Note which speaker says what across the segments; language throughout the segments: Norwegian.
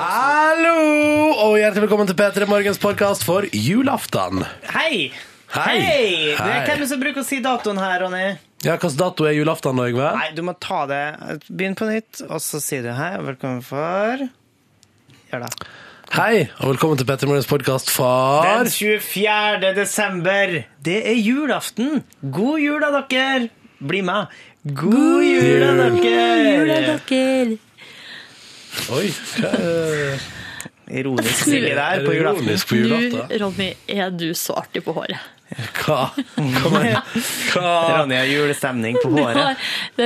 Speaker 1: Hallo, og hjertelig velkommen til P3 Morgens podkast for julaften.
Speaker 2: Hei!
Speaker 1: Hei.
Speaker 2: Hei!
Speaker 1: Hei.
Speaker 2: er hvem som bruker å si datoen her, Ronny?
Speaker 1: Ja, Hvilken dato er julaften, da, Yngve?
Speaker 2: Nei, du må ta det. Begynn på nytt, og så sier du hei, og velkommen for Gjør det.
Speaker 1: Hei, og velkommen til P3 Morgens podkast for
Speaker 2: Den 24. desember. Det er julaften. God jul da, dere. Bli med. God jul da, dere.
Speaker 1: Oi, hva er
Speaker 2: Ironisk Silje der
Speaker 1: er
Speaker 2: på julaften.
Speaker 1: ironisk på julaften?
Speaker 3: Du, Ronny, er du så artig på håret?
Speaker 1: Hva? Hva, men, hva?
Speaker 2: Ronny har julestemning på
Speaker 3: Du
Speaker 2: Det
Speaker 3: har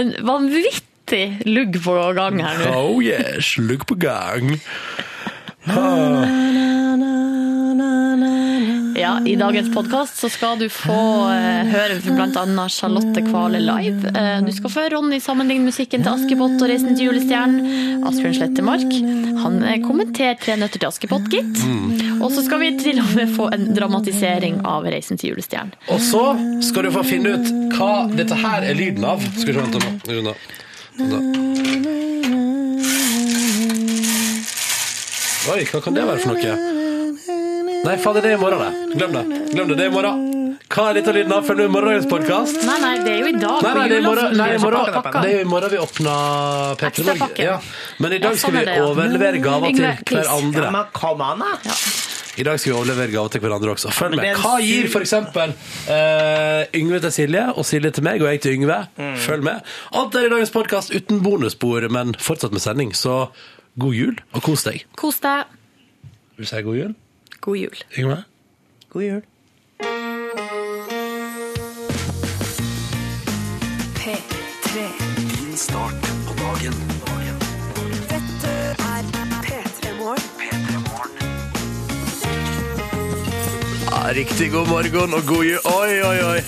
Speaker 3: en vanvittig lugg på gang her nå.
Speaker 1: Oh yes, lugg på gang.
Speaker 3: Ja, I dagens podkast skal du få eh, høre bl.a. Charlotte Kvale live. Eh, du skal få høre Ronny sammenligne musikken til Askepott og Reisen til julestjernen. Asbjørn Slettemark. Han eh, kommenterer Tre nøtter til Askepott, gitt. Og så skal vi til og med få en dramatisering av Reisen til julestjernen.
Speaker 1: Og så skal du få finne ut hva dette her er lyden av. Skal vi se, vent nå. Vent da. Vent da. Oi, hva kan det være for noe? Nei, faen, det er i morgen, det. Glem det. Glem det, det er i morgen. Hva er dette lyden av? Følg med i morgendagens podkast.
Speaker 3: Nei, nei, det er jo i dag.
Speaker 1: Nei, nei, det er i morgen, nei, i morgen, det er i morgen vi åpner P3 Morgen. Ja. Men i dag skal vi overlevere gaver til
Speaker 3: hverandre.
Speaker 2: Ja, men kom an, da.
Speaker 1: I dag skal vi overlevere gaver til hverandre også. Følg med. Hva gir f.eks. eksempel eh, Yngve til Silje, og Silje til meg, og jeg til Yngve?
Speaker 2: Mm.
Speaker 1: Følg med. Alt er i dagens podkast uten bonusspor, men fortsatt med sending. Så god jul, og kos deg.
Speaker 3: Kos deg.
Speaker 1: Vil du si god jul,
Speaker 3: God jul.
Speaker 1: Yngve?
Speaker 2: God jul.
Speaker 4: P3.
Speaker 5: Din start på dagen.
Speaker 1: Riktig god morgen og god jul. Oi, oi, oi.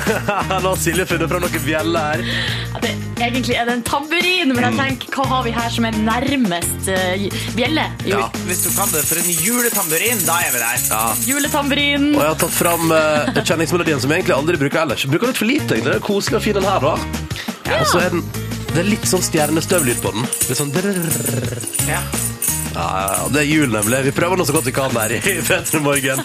Speaker 1: Nå har Silje funnet fram noen bjeller her.
Speaker 3: Ja, det, egentlig er det en tamburin, men jeg tenker, hva har vi her som er nærmest uh, bjelle? Jul.
Speaker 1: Ja.
Speaker 2: Hvis du kan det for en juletamburin, da er vi der.
Speaker 3: Juletamburin.
Speaker 1: Og jeg har tatt fram uh, kjenningsmelodien som jeg egentlig aldri bruker ellers. Bruker litt for lite, egentlig. Det er koselig og fin den her, da. Ja. Og så er den Det er litt sånn stjernestøvlyd på den. Litt sånn drrrr.
Speaker 2: Ja.
Speaker 1: Ja, det er jul, nemlig. Vi prøver nå så godt vi kan her i P3 Morgen.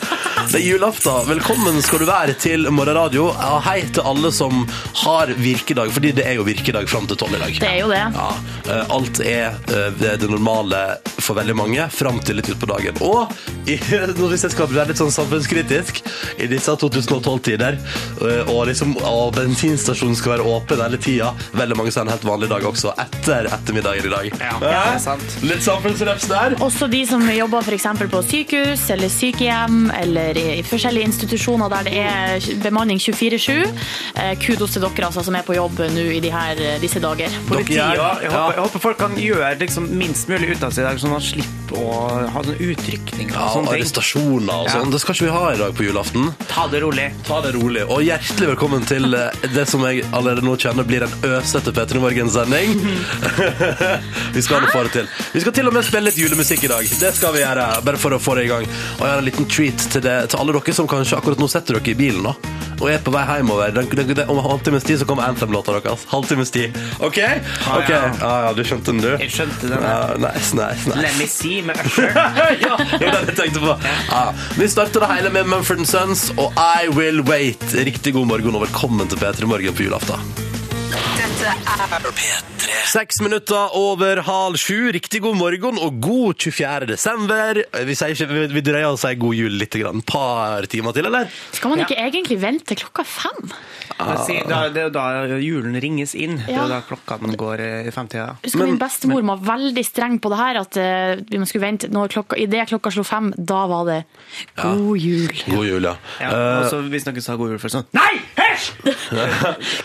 Speaker 1: Det er julaften. Velkommen skal du være til Morgenradio. Ja, hei til alle som har virkedag, fordi det er jo virkedag fram til tolv i dag.
Speaker 3: Det er jo det.
Speaker 1: Ja, eh, alt er eh, det, det normale for veldig mange fram til litt utpå dagen. Og hvis jeg skal være litt sånn samfunnskritisk i disse 2012-tider, eh, og, liksom, og bensinstasjonen skal være åpen hele tida, veldig mange har en helt vanlig dag også, etter ettermiddagen i dag.
Speaker 2: Ja, det er sant.
Speaker 1: Litt samfunnsreps der.
Speaker 3: Også de som jobber eksempel på sykehus eller sykehjem eller i i forskjellige institusjoner der det er bemanning 24-7. Eh, Kudos til dere altså, som er på jobb nå i de her, disse dager.
Speaker 2: Politiet,
Speaker 1: er-
Speaker 2: jeg, håper, jeg håper folk kan gjøre liksom minst mulig ut av seg i dag, sånn at man slipper å ha sånne utrykninger. og
Speaker 1: Ja,
Speaker 2: sånne ting.
Speaker 1: arrestasjoner og
Speaker 2: Ja.
Speaker 1: sånn. Det skal ikke vi ha i dag på julaften.
Speaker 2: Ta det rolig.
Speaker 1: Ta det rolig. Og hjertelig velkommen til eh, det som jeg allerede nå kjenner blir en øsete P3 Morgen-sending. vi skal ha det få det til. Vi skal til og med spille litt julemusikk i dag. Det skal vi gjøre, bare for å få det i gang. Og jeg har en liten treat til, det, til alle dere som kanskje akkurat nå setter dere i bilen nå. og er på vei hjemover. Den, den, den, om halvtimes tid så kommer Anthem-låta deres. Halvtimes tid. OK? Ok.
Speaker 2: ja.
Speaker 1: Ah, ja, du skjønte den, du?
Speaker 2: Jeg skjønte den.
Speaker 1: Ja, nice, nice, nice.
Speaker 2: Let me see med Usher.
Speaker 1: ja, det var det jeg tenkte på. Ja. Vi starter det hele med Mumford Sons og I Will Wait. Riktig god morgen og velkommen til P3 Morgen på julaften.
Speaker 4: Dette er
Speaker 5: P3.
Speaker 1: Seks minutter over halv sju. Riktig god morgen og god 24. desember. Vi, sier ikke, vi, vi drøyer og sier god jul litt. grann. par timer til, eller?
Speaker 3: Skal man ikke egentlig vente til klokka fem?
Speaker 2: Ah. det er jo da julen ringes inn. Det er jo da klokka den går eh, i femtida.
Speaker 3: Husker Min bestemor var veldig streng på det her, at eh, vi skulle vente når klokka, i det klokka slo fem, da var det god jul.
Speaker 1: God jul, ja.
Speaker 2: Ja,
Speaker 1: Eh,
Speaker 2: og så hvis noen sa god jul, først sånn Nei! Hysj!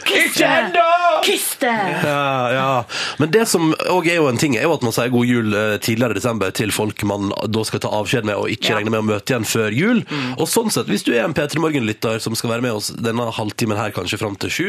Speaker 3: Kyss det! Det!
Speaker 1: Ja, ja. Men det som òg er jo en ting, er jo at man sier god jul eh, tidligere i desember til folk man da skal ta avskjed med og ikke
Speaker 2: Ja.
Speaker 1: regne med å møte igjen før jul. Og sånn sett, hvis du er en P3 Morgen-lytter som skal være med oss denne halvtimen her kanskje fram til sju,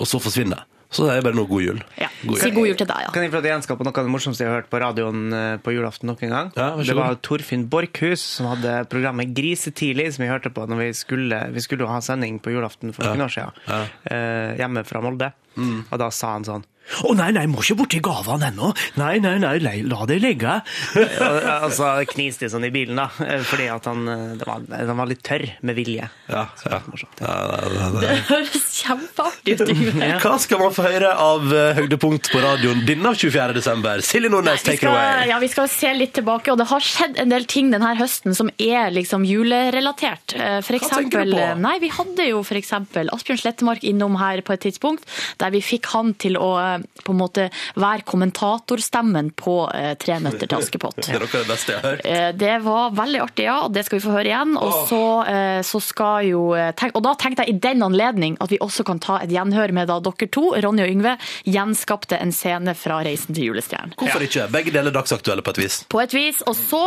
Speaker 1: og så forsvinner, så det er bare noe god jul.
Speaker 3: Ja.
Speaker 1: God
Speaker 3: Si
Speaker 1: jul.
Speaker 3: god jul til deg, ja.
Speaker 2: Kan jeg få gjenskape noe av det morsomste jeg har hørt på radioen eh, på julaften noen gang?
Speaker 1: Ja,
Speaker 2: det var. Torfinn Borchhus som hadde programmet Grisetidlig, som vi hørte på når vi skulle, vi skulle ha sending på julaften for noen år siden.
Speaker 1: Ja.
Speaker 2: eh, hjemme fra Molde.
Speaker 1: Mm.
Speaker 2: Og da sa han sånn Å nei, nei, må ikke borti gavene ennå. Nei, nei, nei, la, la det ligge. Og så kniste det sånn i bilen, da. Fordi at han, det var, den var litt tørr med vilje.
Speaker 1: Ja, ja. Det- det- det-
Speaker 3: Det høres kjempeartig ut.
Speaker 2: Ja.
Speaker 1: Hva skal man få høre av eh, høydepunkt på radioen denne 24. desember? Silje Nordnes, take it away.
Speaker 3: ja, vi skal se litt tilbake, og det har skjedd en del ting denne høsten som er liksom julerelatert. Eh, For
Speaker 1: Hva tenker du
Speaker 3: eksempel,
Speaker 1: på?
Speaker 3: nei, vi hadde jo for eksempel Asbjørn Slettemark innom her på et tidspunkt, der vi fikk han til å eh, på en måte være kommentatorstemmen på eh, Tre nøtter til Askepott.
Speaker 1: Det er nok det beste jeg har hørt.
Speaker 3: Eh, Det var veldig artig, ja. Det skal vi få høre igjen. Og så, eh, så skal jo Og da tenkte jeg i den anledning at vi også kan ta et gjenhør med da dere to, Ronny og Yngve, gjenskapte en scene fra Reisen til julestjernen.
Speaker 1: Hvorfor ikke? Begge deler dagsaktuelle på et vis.
Speaker 3: På et vis. Og så,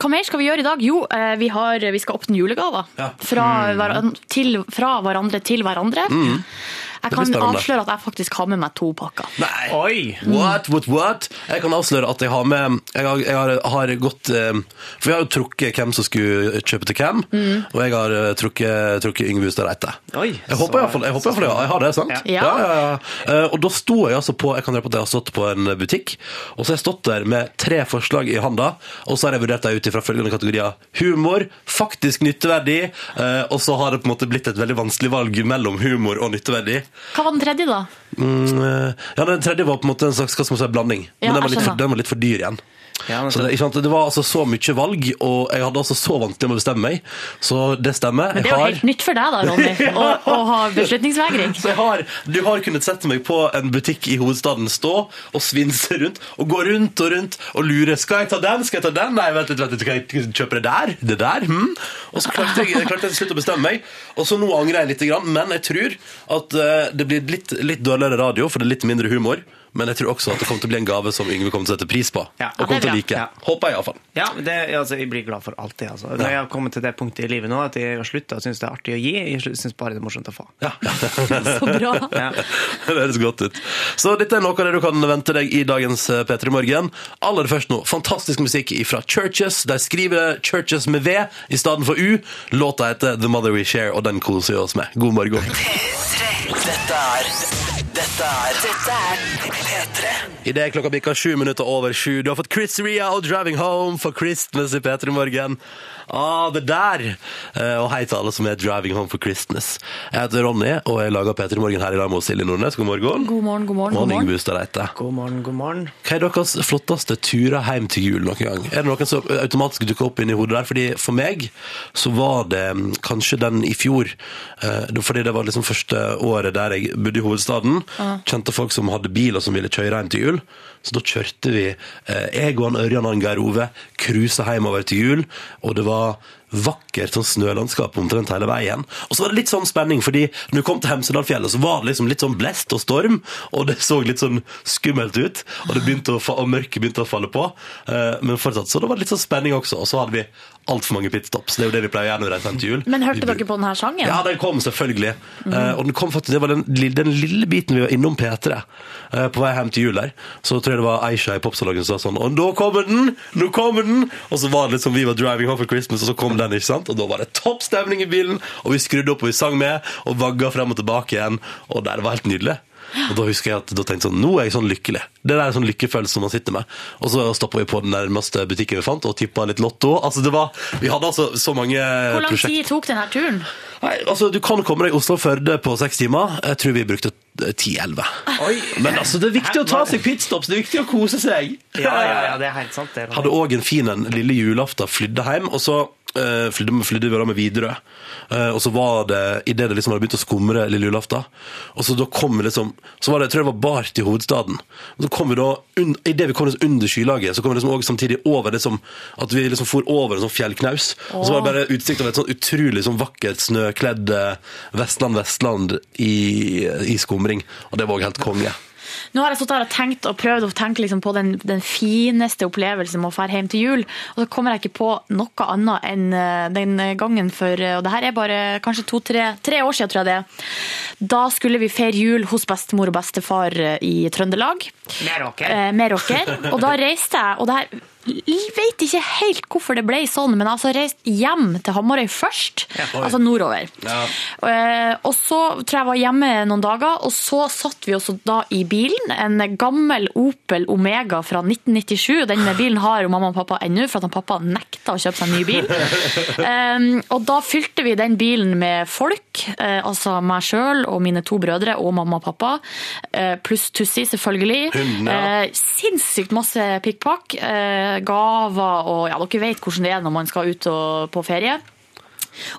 Speaker 3: hva mer skal vi gjøre i dag? Jo, vi, har, vi skal åpne julegaver.
Speaker 1: Ja.
Speaker 3: Fra, hver, til, fra hverandre til hverandre. Jeg kan avsløre at jeg faktisk har med meg to pakker.
Speaker 1: Nei.
Speaker 2: Oi!
Speaker 1: What, what, what? Jeg kan avsløre at jeg har med Jeg har, jeg har, har gått eh, For vi har jo trukket hvem som skulle kjøpe til hvem, og jeg har eh, trukket, trukket Yngve Hustad Reite. Jeg håper iallfall jeg, hvert fall jeg har det, sant?
Speaker 3: Ja.
Speaker 1: ja, ja, ja. Eh, Og da sto jeg altså på Jeg kan røpe at jeg har stått på en butikk, og så har jeg stått der med tre forslag i handa, og så har jeg vurdert dem ut ifra følgende kategorier. Humor, faktisk nytteverdi, eh, og så har det på en måte blitt et veldig vanskelig valg mellom humor og nytteverdi.
Speaker 3: Hva var den tredje, da?
Speaker 1: Mm, eh, ja, Den tredje var på en måte en slags hva skal man si, blanding,
Speaker 3: Ja,
Speaker 1: men den var, litt for, den var litt for dyr igjen.
Speaker 2: Ja,
Speaker 1: Så det, ikke sant? det var altså så mye valg, og jeg hadde altså så vanskelig med å bestemme meg. Så det stemmer.
Speaker 3: Men det er jo
Speaker 1: har-
Speaker 3: helt nytt for deg, da, Ronny, å, å ha beslutningsvegring.
Speaker 1: Så jeg har, du har kunnet sette meg på en butikk i hovedstaden, stå og svinse rundt, og gå rundt og rundt og lure. Skal jeg ta den? Skal jeg ta den? Nei, vent litt, vent litt. Skal jeg kjøpe det der? Det der? Hm? Og så klarte jeg, jeg klarte til slutt å bestemme meg. Og så nå angrer jeg litt, men jeg tror at eh, det blir litt, litt dårligere radio, for det er litt mindre humor. Men jeg tror også at det kommer til å bli en gave som Yngve kommer til å sette pris på.
Speaker 2: Ja.
Speaker 1: og kommer
Speaker 3: Ja, det er
Speaker 1: til å like.
Speaker 2: Ja.
Speaker 1: Håper jeg iallfall.
Speaker 2: Ja, det, altså, jeg blir glad for alltid. Altså. Når jeg har kommet til det punktet i livet nå at jeg har slutta å synes det er artig å gi, jeg syns bare det er morsomt å få.
Speaker 1: Ja.
Speaker 3: Så bra.
Speaker 2: Ja.
Speaker 1: Det høres godt ut. Så dette er noe av det du kan vente deg i dagens eh, P3 Morgen. Aller først nå, fantastisk musikk fra Churches. De skriver Churches med V i stedet for U. Låta heter The Mother We Share, og den koser vi oss med. God morgen.
Speaker 5: Dette er Dette er
Speaker 4: Dette er
Speaker 5: P3.
Speaker 1: Idet klokka bikker sju minutter over sju. Du har fått Chris Ria og 'Driving Home' for Christmas i P3 Morgen. Ah, det der! Eh, og hei til alle som er 'Driving Home for Christmas'. Jeg heter Ronny, og jeg lager P3 Morgen her i lag med Silje Nordnes. God morgen.
Speaker 3: God morgen, god morgen.
Speaker 1: Og
Speaker 3: God morgen.
Speaker 2: God morgen, god morgen.
Speaker 1: Hva er deres flotteste turer hjem til jul noen gang? Er det noen som automatisk dukker opp inn i hodet der? Fordi For meg så var det mm, kanskje den i fjor. eh, Fordi det var liksom første året der jeg bodde i hovedstaden. Kjente folk som hadde bil og som ville kjøre hjem til jul. Så da kjørte vi, eh, jeg og han Ørjan Angeir Ove, cruisa hjemover til jul. Og det var are vakkert sånn snølandskap omtrent hele veien. Og så var det litt sånn spenning, fordi når du kom til Hemsedalfjellet, så var det liksom litt sånn blest og storm, og det så litt sånn skummelt ut, og, det begynte å og mørket begynte å falle på. Eh, men fortsatt, så det var litt sånn spenning også, og så hadde vi altfor mange pitstops. Det er jo det vi pleier å gjøre når vi reiser hjem til jul.
Speaker 3: Men hørte dere på denne sangen?
Speaker 1: ja, den kom selvfølgelig. Eh, og den kom faktisk, det var den, den lille biten vi var innom P3 uh, på vei hjem til jul der. Så tror jeg det var Aisha i popsalongen som sa sånn Og nå kommer den! Nå kommer den! Og så var det litt som vi var driving home for Christmas, og så kom den, ikke sant? Og da var det topp stemning i bilen, og vi skrudde opp og vi sang med, og vagga frem og tilbake igjen. Og det var helt nydelig. Og da husker jeg at da tenkte jeg sånn, nå er jeg sånn lykkelig. Det der er sånn lykkefølelse som man sitter med. Og så stoppa vi på den nærmeste butikken vi fant, og tippa litt lotto. Altså det var, Vi hadde altså så mange
Speaker 3: Hvor lang tid tok denne turen?
Speaker 1: Nei, altså Du kan komme deg Oslo-Førde på seks timer. Jeg tror vi brukte eh, 10-11. Men altså, det er viktig å ta seg pitstops, det er viktig å kose seg.
Speaker 2: Ja, ja, ja, det er helt sant. Det er
Speaker 1: Hadde òg en fin en lille julaften, flydde hjem, og så eh, flydde, flydde vi da med Widerøe. Uh, og så var det idet det liksom hadde begynt å skumre lille julaften, og så da kom vi liksom Så var det, jeg tror det var bart i hovedstaden. Og så kom vi da, un, Idet vi kom under skylaget, så kom vi liksom også samtidig over det som At vi liksom for over en sånn fjellknaus. Og så var det bare utsikt over et sånn utrolig sånn vakkert snøkledd Vestland, Vestland i, i skumring. Og det var òg helt konge.
Speaker 3: Nå har jeg stått her og tenkt og prøvd å tenke liksom på den, den fineste opplevelsen med å dra hjem til jul, og så kommer jeg ikke på noe annet enn eh, den gangen for Og det her er bare kanskje to-tre tre år siden, tror jeg det er. Da skulle vi feire jul hos bestemor og bestefar eh, i Trøndelag.
Speaker 2: Meråker.
Speaker 3: Eh, Meråker. Og da reiste jeg, og det her Jeg vet ikke helt hvorfor det ble sånn, men altså reist hjem til Hamarøy først. altså nordover.
Speaker 1: Ja.
Speaker 3: Eh, Og så tror jeg jeg var hjemme noen dager, og så satt vi oss da i bilen. En gammel Opel Omega fra 1997. Den bilen har jo mamma og pappa ennå, for at han pappa nekta å kjøpe seg en ny bil. um, og da fylte vi den bilen med folk, eh, altså meg sjøl og mine to brødre og mamma og pappa, eh, pluss Tussi, selvfølgelig.
Speaker 1: Hunden, ja.
Speaker 3: Eh, sinnssykt masse pikkpakk, eh, gaver og ja, dere vet hvordan det er når man skal ut på ferie.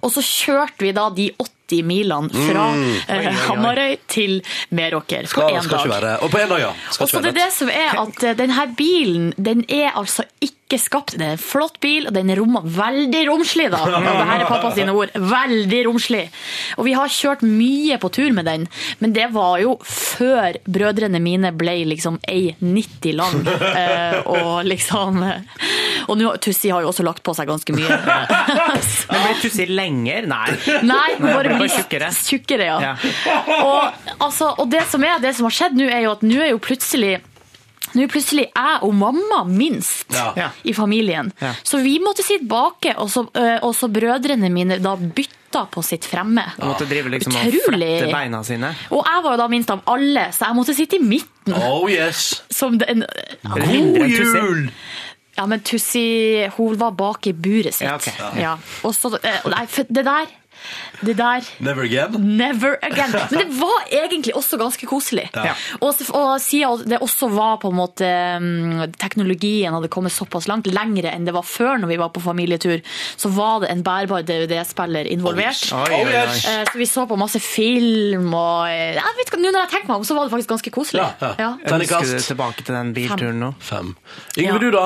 Speaker 3: Og så kjørte vi da de 80 milene fra eh, Hamarøy til Meråker på én dag.
Speaker 1: være Og på én dag, ja. Skal
Speaker 3: Og så det er det som er at eh, denne bilen, den er altså ikke skapt. Det er en flott bil, og den er rom, veldig romslig, da. Det her er pappa sine ord. Veldig romslig. Og vi har kjørt mye på tur med den, men det var jo før brødrene mine ble liksom 1,90 lang. Eh, og liksom Og nå Tussi har jo også lagt på seg ganske mye.
Speaker 2: Men blir Tussi lenger? Nei.
Speaker 3: Nei, hun bare
Speaker 2: Bare tjukkere.
Speaker 3: tjukkere, ja.
Speaker 2: Ja.
Speaker 3: Og, altså, og det som er, det som har skjedd nå, er jo at nå er jo plutselig nå er plutselig jeg og mamma minst
Speaker 1: Ja.
Speaker 3: I familien.
Speaker 2: Ja.
Speaker 3: Så vi måtte sitte bake, og så, øh, og så brødrene mine da bytta på sitt fremme.
Speaker 2: Han måtte drive liksom og
Speaker 3: Utrolig.
Speaker 2: flette beina sine.
Speaker 3: Og jeg var jo da minst av alle, så jeg måtte sitte i midten.
Speaker 1: Oh yes!
Speaker 3: Som den,
Speaker 2: Tussi.
Speaker 1: jul!
Speaker 3: ja, men Tussi, hun var bak i buret sitt.
Speaker 2: Ja, okay.
Speaker 3: Ja. Og så, øh, nei, det der, det der
Speaker 1: Never again.
Speaker 3: Never again. Men det var egentlig også ganske koselig.
Speaker 2: Ja.
Speaker 3: Og, og siden det også var på en måte mm, Teknologien hadde kommet såpass langt, lengre enn det var før når vi var på familietur, så var det en bærbar DVD-spiller involvert.
Speaker 2: Oh, yes. Oh,
Speaker 3: yes. Så vi så på masse film og eh, jeg vet ikke, Nå når jeg tenker meg om, så var det faktisk ganske koselig.
Speaker 1: Ja, ja.
Speaker 2: Ønsker du tilbake til den bilturen nå?
Speaker 1: Fem. Yngve,
Speaker 3: Ja.
Speaker 1: du, da?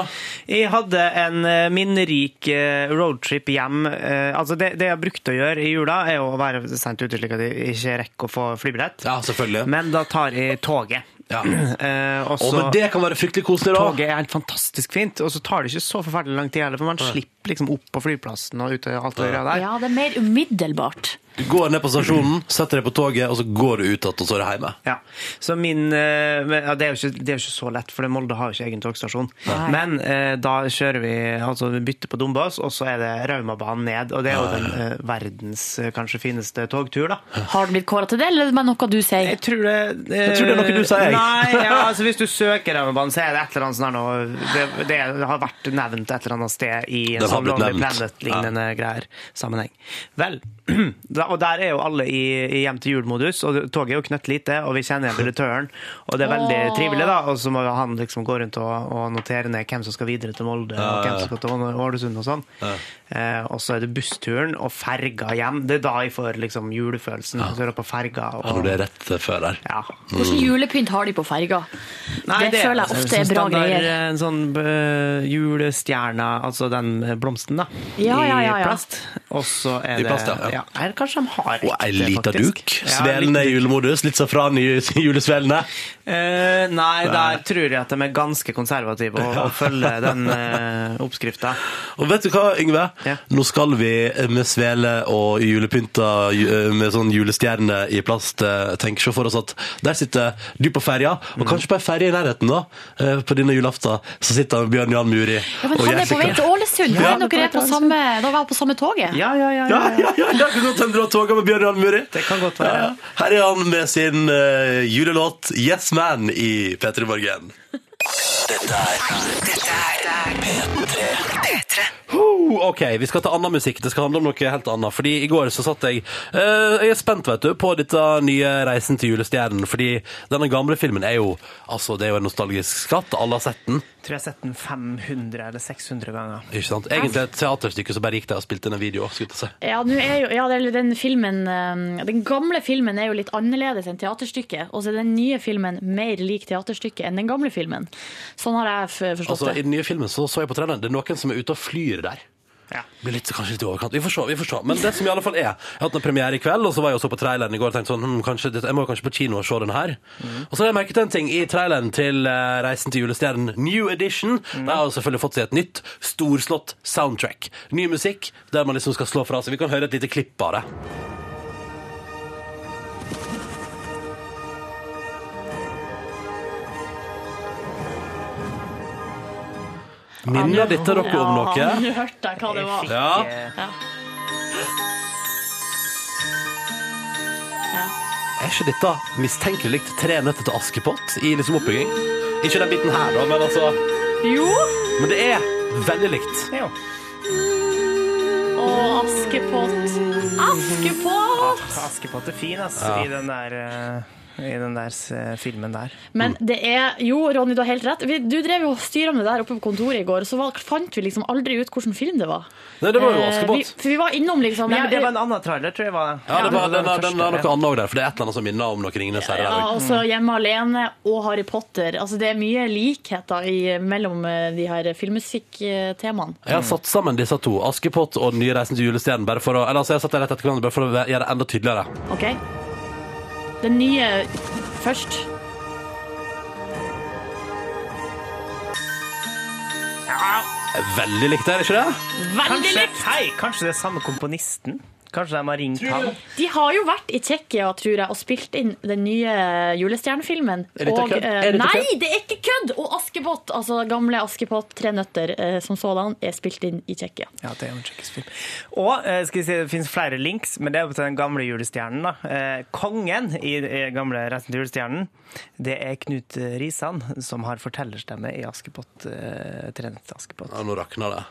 Speaker 2: Jeg hadde en eh, minnerik eh, roadtrip hjem. Eh, Altså det, det jeg brukte å gjøre i jula, er å være sent ut slik at jeg ikke rekker å få flybillett.
Speaker 1: Ja, selvfølgelig.
Speaker 2: Men da tar jeg toget.
Speaker 1: Ja.
Speaker 2: Eh, og
Speaker 1: Å, men det kan være fryktelig koselig, da.
Speaker 2: Toget er helt fantastisk fint, og så tar det ikke så forferdelig lang tid heller, for man slipper liksom opp på flyplassen og ut og alt det greia der.
Speaker 3: Ja, det er mer umiddelbart.
Speaker 1: Du går ned på stasjonen, setter deg på toget, og så går du ut igjen, og så er du hjemme.
Speaker 2: Ja, så min eh, ja, det, er jo ikke, det er jo ikke så lett, for Molde har jo ikke egen togstasjon.
Speaker 3: Nei.
Speaker 2: Men eh, da kjører vi altså vi bytter på Dombås, og så er det Raumabanen ned. Og det er jo den eh, verdens eh, kanskje fineste togtur, da.
Speaker 3: Har du blitt kåra til det, eller er det noe du sier?
Speaker 2: Jeg tror det eh,
Speaker 1: Jeg tror det er noe du sier.
Speaker 2: Nei, ja, altså Hvis du søker Raumabanen, så er det et eller annet sånn her det, det har vært nevnt et eller annet sted i en sånn Lonely. Planet-lignende greier. Sammenheng. Vel, da, og der er jo alle i, i hjem til jul-modus, og toget er jo knøttlite, og vi kjenner igjen billettøren, og det er veldig
Speaker 3: oh.
Speaker 2: trivelig, da. Og så må han liksom gå rundt og, og notere ned hvem som skal videre til Molde, og hvem som skal til Ålesund og sånn. Eh, og så er det bussturen og ferga hjem. Det er da jeg får liksom julefølelsen. Så er det på ferga. Og,
Speaker 1: Ja, når det er rett før der.
Speaker 2: ja.
Speaker 3: Hvordan julepynt har de på ferga?
Speaker 2: Nei,
Speaker 3: det, føler jeg ofte er
Speaker 2: sånn
Speaker 3: bra
Speaker 2: standard,
Speaker 3: greier.
Speaker 2: En sånn uh, julestjerne, altså den blomsten, da.
Speaker 3: Ja, ja, ja,
Speaker 2: I plast. Og så er
Speaker 1: I
Speaker 2: det
Speaker 1: plast, ja, ja.
Speaker 2: Eller kanskje de har
Speaker 1: Og ei lita duk.
Speaker 2: Ja,
Speaker 1: Svelende i julemodus. Litt safran i julesvelene.
Speaker 2: Eh, nei, der tror jeg at de er ganske konservative og, og følger den eh, oppskrifta.
Speaker 1: Og vet du hva, Yngve?
Speaker 2: Ja.
Speaker 1: Nå skal vi med svele og julepynta med sånn julestjerne i plast eh, tenke se for oss at der sitter du på ferja,
Speaker 2: Mm.
Speaker 1: og kanskje på ei ferje i nærheten da, eh, på denne julaften, så sitter Bjørn Jan Muri
Speaker 3: Ja, men
Speaker 1: og
Speaker 3: han er på vei til Ålesund.
Speaker 1: Ja.
Speaker 3: Dere er på samme, da var jeg på samme toget?
Speaker 2: Ja, ja, ja.
Speaker 1: Ja,
Speaker 2: ja, ja.
Speaker 1: ja, kan godt hende du har toget med Bjørn Jan Muri.
Speaker 2: Det kan godt være.
Speaker 1: Ja. Her er han med sin eh, julelåt Yes Man i P3 Morgen.
Speaker 5: Dette er
Speaker 4: Dette er
Speaker 5: P3.
Speaker 4: P3.
Speaker 1: Oh, ok, vi skal ta annen musikk. Det skal handle om noe helt annet. Fordi i går så satt jeg uh, Jeg er spent, vet du, på dette nye Reisen til julestjernen. Fordi denne gamle filmen er jo Altså, det er jo en nostalgisk skatt. Alle har sett den.
Speaker 2: Tror jeg har sett den 500 eller 600 ganger.
Speaker 1: Ikke sant? Egentlig et teaterstykke som bare gikk der og spilte inn en video. Skulle jeg si.
Speaker 3: Ja, er jo, ja den filmen eh, Den gamle filmen er jo litt annerledes enn teaterstykket. Og så er den nye filmen mer lik teaterstykket enn den gamle filmen. Sånn har jeg forstått
Speaker 1: Altså, I den nye filmen så, så jeg på treneren, Det er noen som er ute og flyr der.
Speaker 2: Ja.
Speaker 1: Blir litt, kanskje litt i overkant. Vi får se. vi får se. Men det som i alle fall er Jeg har hatt en premiere i kveld, og så var jeg også på traileren i går og tenkte sånn hm, kanskje, Jeg må kanskje på kino og se den her. Og så har jeg merket en ting i traileren til eh, Reisen til julestjernen New Edition. De har jo selvfølgelig fått seg et nytt, storslått soundtrack. Ny musikk der man liksom skal slå fra seg. Vi kan høre et lite klipp av det. Minner dette dere om noe?
Speaker 3: Ja, nå hørte jeg hva det var.
Speaker 1: Ja.
Speaker 3: Ja.
Speaker 1: Er ikke dette mistenkelig likt Tre nøtter til Askepott i liksom oppbygging? Ikke den biten her, da, men altså
Speaker 3: Jo!
Speaker 1: Men det er veldig likt.
Speaker 2: Ja.
Speaker 3: Å, Askepott. Askepott!
Speaker 2: Askepott er fin, ass, i den der, eh, i den der eh, filmen der.
Speaker 3: Men det er Jo, Ronny, du har helt rett. Vi- Du drev jo og styra med det der oppe på kontoret i går, og så var, fant vi liksom aldri ut hvilken film det var.
Speaker 1: Nei, det var jo
Speaker 3: Eh,
Speaker 1: Askepott.
Speaker 3: for vi var innom liksom
Speaker 2: Nei, men det var en annen trailer, tror jeg var det.
Speaker 1: Ja, det var, den,
Speaker 2: den
Speaker 1: den, den har noe annet òg der, for det er et eller annet som minner om noe Ringenes herre.
Speaker 3: Ja,
Speaker 1: også.
Speaker 3: også Hjemme alene og Harry Potter. Altså, det er mye likheter i, mellom eh, de her filmmusikktemaene.
Speaker 1: Jeg har satt sammen disse to, Askepott og Den nye reisen til julestjernen, bare for å Eller altså, jeg har satt det rett etter hverandre bare for å gjøre det enda tydeligere.
Speaker 3: OK? Den nye først.
Speaker 1: Veldig likt, er det ikke det?
Speaker 3: Veldig
Speaker 2: Kanskje,
Speaker 3: likt!
Speaker 2: hei, kanskje det er samme komponisten? Kanskje de har ringt han?
Speaker 3: De har jo vært i Tsjekkia, tror jeg, og spilt inn den nye julestjernefilmen.
Speaker 1: Er dette
Speaker 3: Og,
Speaker 1: kødd?
Speaker 3: eh,
Speaker 1: Er dette
Speaker 3: nei,
Speaker 1: kødd?
Speaker 3: det er ikke kødd! Og Askepott, altså gamle Askepott, Tre nøtter, eh, som sådan, er spilt inn i Tsjekkia.
Speaker 2: Ja, det er jo en tsjekkisk film. Og eh, skal vi si, det finnes flere links, men det er jo til den gamle julestjernen. da. Eh, kongen i gamle Reisen til julestjernen, det er Knut Risan, som har fortellerstemme i Askepott. Tre Trenet til Askepott.
Speaker 1: Ja, nå rakner det.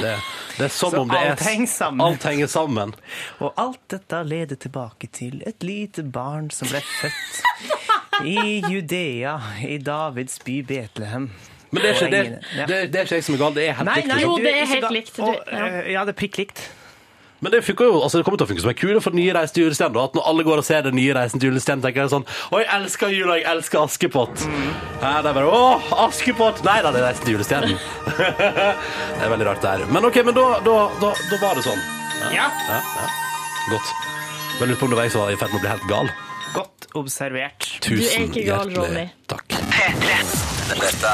Speaker 1: det. Det er som
Speaker 2: Så
Speaker 1: om det er
Speaker 2: alt henger sammen.
Speaker 1: Alt henger sammen.
Speaker 2: Og alt dette leder tilbake til et lite barn som ble født i Judea, i Davids by Betlehem.
Speaker 1: Men det er ikke, det, det, det er ikke jeg som er gal, det er helt
Speaker 2: Nei,
Speaker 1: likt.
Speaker 2: nei.
Speaker 3: Jo, det er helt likt. Du-
Speaker 2: Og,
Speaker 3: ja.
Speaker 2: eh, ja, det er prikk likt.
Speaker 1: Men det, jo, altså det kommer til å funke som en kule for den nye Reisen til julestjernen. At når alle går og ser den nye Reisen til julestjernen, tenker jeg sånn Å, jeg elsker jula, jeg elsker Askepott. Ja, det er bare Å, Askepott! Nei da, det er Reisen til julestjernen. det er veldig rart, det her. Men OK, men da, da, da, da var det sånn.
Speaker 2: Ja.
Speaker 1: Ja, ja. Godt. Men lurer på om det var jeg som var i ferd med å bli helt gal.
Speaker 2: Godt observert.
Speaker 1: Tusen
Speaker 3: ikke gal, Ronny.
Speaker 1: takk.
Speaker 4: P3.
Speaker 5: Dette,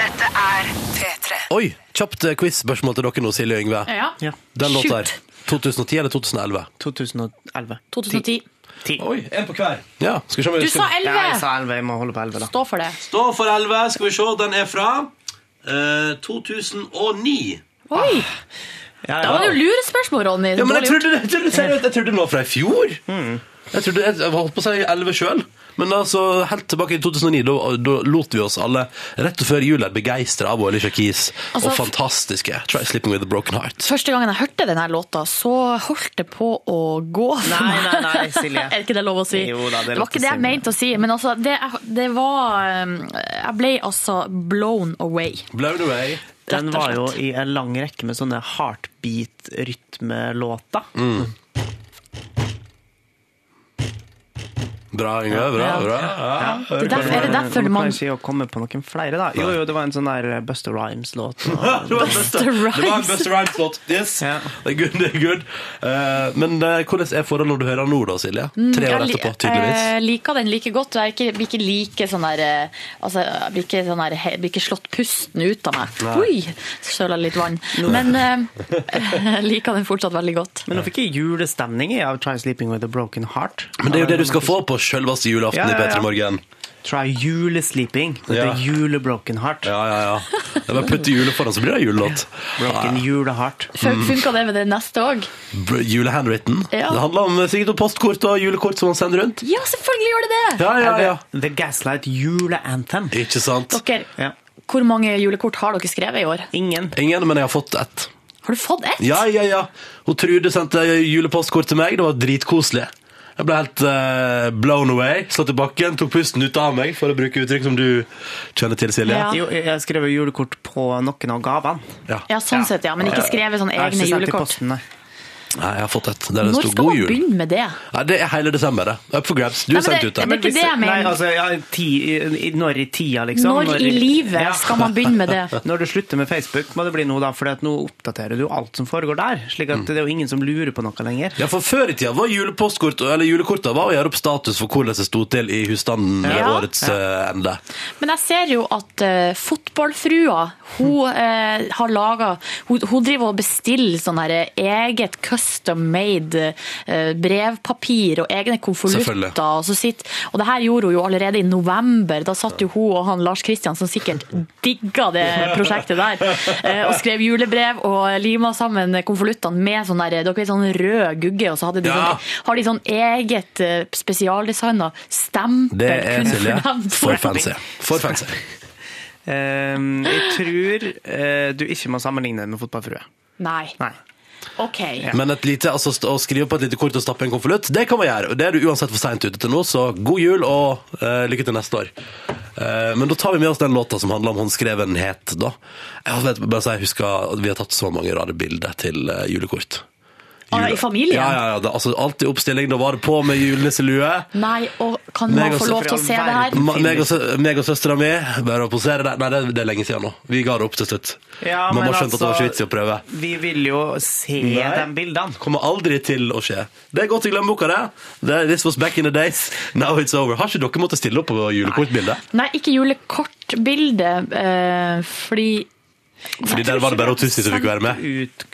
Speaker 4: Dette er P3.
Speaker 1: Oi, kjapt eh, quiz-spørsmål til dere nå, Silje og Yngve.
Speaker 3: Ja.
Speaker 2: Ja.
Speaker 1: Den låta her. 2010 eller 2011?
Speaker 2: 2011.
Speaker 3: 2010.
Speaker 2: 10.
Speaker 1: Oi, en på hver. Ja, skal vi se om
Speaker 3: Du sa
Speaker 2: Ja, jeg sa 11. Jeg må holde på 11, da.
Speaker 3: Stå for det.
Speaker 1: Stå for 11. Skal vi se, den er fra uh, 2009.
Speaker 3: Oi!
Speaker 2: Ja,
Speaker 3: Da var det jo lurespørsmål, Ronny.
Speaker 1: Ja, men jeg trodde, jeg trodde, seriøst, jeg trodde det var fra i fjor. Jeg trodde, jeg, jeg holdt på å si 11 sjøl. Men altså, helt tilbake i 2009, da, da lot vi oss alle rett og før jul begeistre av Alicia Keys
Speaker 3: Altså,
Speaker 1: og fantastiske Try Sleeping With A Broken Heart.
Speaker 3: Første gangen jeg hørte denne låta, så holdt det på å gå for
Speaker 2: Nei,
Speaker 3: meg.
Speaker 2: nei, nei, Silje.
Speaker 3: er ikke det lov å si?
Speaker 2: Jo da, det
Speaker 3: det var ikke det jeg mente å si, men altså, det, det var um, Jeg ble altså blown away.
Speaker 1: Blown away.
Speaker 2: Den var jo i en lang rekke med sånne heartbeat-rytmelåter.
Speaker 1: Bra, Yngve. Bra. Bra. Ja.
Speaker 3: Det er derfor, er det derfor
Speaker 2: Nå
Speaker 3: man
Speaker 2: jeg ikke komme på noen flere, da. Jo, jo, det var en sånn der Buster Rhymes-låt.
Speaker 1: Det var en Buster- Rhymes-låt. Yes.
Speaker 2: Ja.
Speaker 1: Det er good. det er good. Uh, men uh, hvordan er forholdet når du hører den nå, da, Silje? Tre år etterpå, tydeligvis.
Speaker 3: Jeg liker den like godt. Jeg ikke, blir ikke like sånn der eh, Altså, jeg blir ikke, sånn der, he- blir ikke slått pusten ut av meg. Oi! Søla litt vann. Men eh, jeg liker den fortsatt veldig godt.
Speaker 2: Men nå fikk jeg julestemning i av Try Sleeping With A Broken Heart.
Speaker 1: Men det er jo det du skal få på selveste julaften
Speaker 2: Ja, ja,
Speaker 1: i
Speaker 2: ja.
Speaker 1: P3 Morgen.
Speaker 2: Try Julesleeping With
Speaker 1: Ja.
Speaker 2: A Julebroken Heart.
Speaker 1: Ja, ja, ja. Det er bare å putte jule foran, så blir det julelåt.
Speaker 2: Broken Juleheart.
Speaker 3: Fun- Funka det med det neste òg?
Speaker 1: Br- Julehandwritten.
Speaker 3: Ja.
Speaker 1: Det handler om sikkert om postkort og julekort som man sender rundt.
Speaker 3: Ja, selvfølgelig gjør det det!
Speaker 1: Ja, ja, ja.
Speaker 2: The Gaslight Juleanthem.
Speaker 1: Ikke sant?
Speaker 3: Dere,
Speaker 2: Ja.
Speaker 3: hvor mange julekort har dere skrevet i år?
Speaker 2: Ingen.
Speaker 1: Ingen, men jeg har fått ett.
Speaker 3: Har du fått ett?
Speaker 1: Ja, ja, ja. Hun Trude sendte julepostkort til meg. Det var dritkoselig. Jeg ble helt uh, blown away, slått i bakken, tok pusten ut av meg, for å bruke uttrykk som du kjenner til, Silje.
Speaker 3: Ja.
Speaker 2: Jo, jeg skrev julekort på noen av gavene.
Speaker 1: Ja.
Speaker 3: Ja, sånn sett, ja. Men ikke skrevet sånne egne julekort.
Speaker 2: posten, nei.
Speaker 1: Nei, jeg har fått et. Der det
Speaker 3: Når
Speaker 1: sto
Speaker 3: skal
Speaker 1: 'God
Speaker 3: man
Speaker 1: jul'.
Speaker 3: begynne med det?
Speaker 1: Nei, det er hele desember, det. Up for grabs. Du
Speaker 3: Nei,
Speaker 1: er
Speaker 3: men
Speaker 1: sendt
Speaker 3: det-
Speaker 1: ut der.
Speaker 3: det er ikke
Speaker 2: hvis-
Speaker 3: det jeg mener.
Speaker 2: Nei, altså, ja, ti, i, når i tida, liksom.
Speaker 3: Når i livet
Speaker 2: Ja.
Speaker 3: skal man begynne med det?
Speaker 2: Når du slutter med Facebook, må det bli noe da, for nå oppdaterer du alt som foregår der. slik
Speaker 1: Mm.
Speaker 2: at det er jo ingen som lurer på noe lenger.
Speaker 1: Ja, for Før i tida var julepostkort, eller julekortet var å gjøre opp status for hvordan det sto til i husstanden ved
Speaker 3: Ja.
Speaker 1: årets eh, ende.
Speaker 3: Men jeg ser jo at uh, fotballfrua hun, eh, har laga hun, hun driver og bestiller sånn her eget custom made eh, brevpapir og egne konvolutter. Og, og det her gjorde hun jo allerede i november. Da satt jo hun og han Lars Kristian, som sikkert digga det prosjektet der, eh, og skrev julebrev og lima sammen konvoluttene med sånn der, dere vet, sånn rød gugge, og så hadde de
Speaker 1: Ja.
Speaker 3: sånn, har de sånn eget eh, spesialdesigna stempel.
Speaker 1: Det er
Speaker 3: kun
Speaker 1: Silje. For fancy. For fancy.
Speaker 2: Ehm, jeg tror uh, du ikke må sammenligne det med fotballfrue.
Speaker 3: Nei.
Speaker 2: Nei.
Speaker 3: OK.
Speaker 1: Men et lite, altså, å skrive på et lite kort og stappe i en konvolutt, det kan man gjøre. Og det er du uansett for seint ute til nå, så god jul og eh, lykke til neste år. Eh, men da tar vi med oss den låta som handler om håndskrevenhet, da. Jeg, vet, bare så jeg husker at vi har tatt så mange rare bilder til eh, julekort.
Speaker 3: Ah, i familien?
Speaker 1: Ja, ja, ja. Det, altså, alltid oppstilling. Da var det på med julenisselue.
Speaker 3: Nei, og kan
Speaker 1: Meg
Speaker 3: man få lov til å se det her?
Speaker 1: Ma- Meg og, sø- meg og søstera mi bare å posere der. Nei, det, det er lenge siden nå. Vi ga det opp til slutt.
Speaker 2: Ja,
Speaker 1: Mamma
Speaker 2: men
Speaker 1: skjønte at det var
Speaker 2: altså-
Speaker 1: ikke vits i å prøve.
Speaker 2: Vi vil jo se
Speaker 1: Nei.
Speaker 2: de bildene.
Speaker 1: Kommer aldri til å skje. Det er godt i glemmeboka, det. det. This was back in the days. Now it's over. Har ikke dere måttet stille opp på julekortbildet?
Speaker 3: Nei, ikke julekortbilde, eh, fordi
Speaker 1: Fordi der var det bare Tussi som fikk være med.
Speaker 2: Ut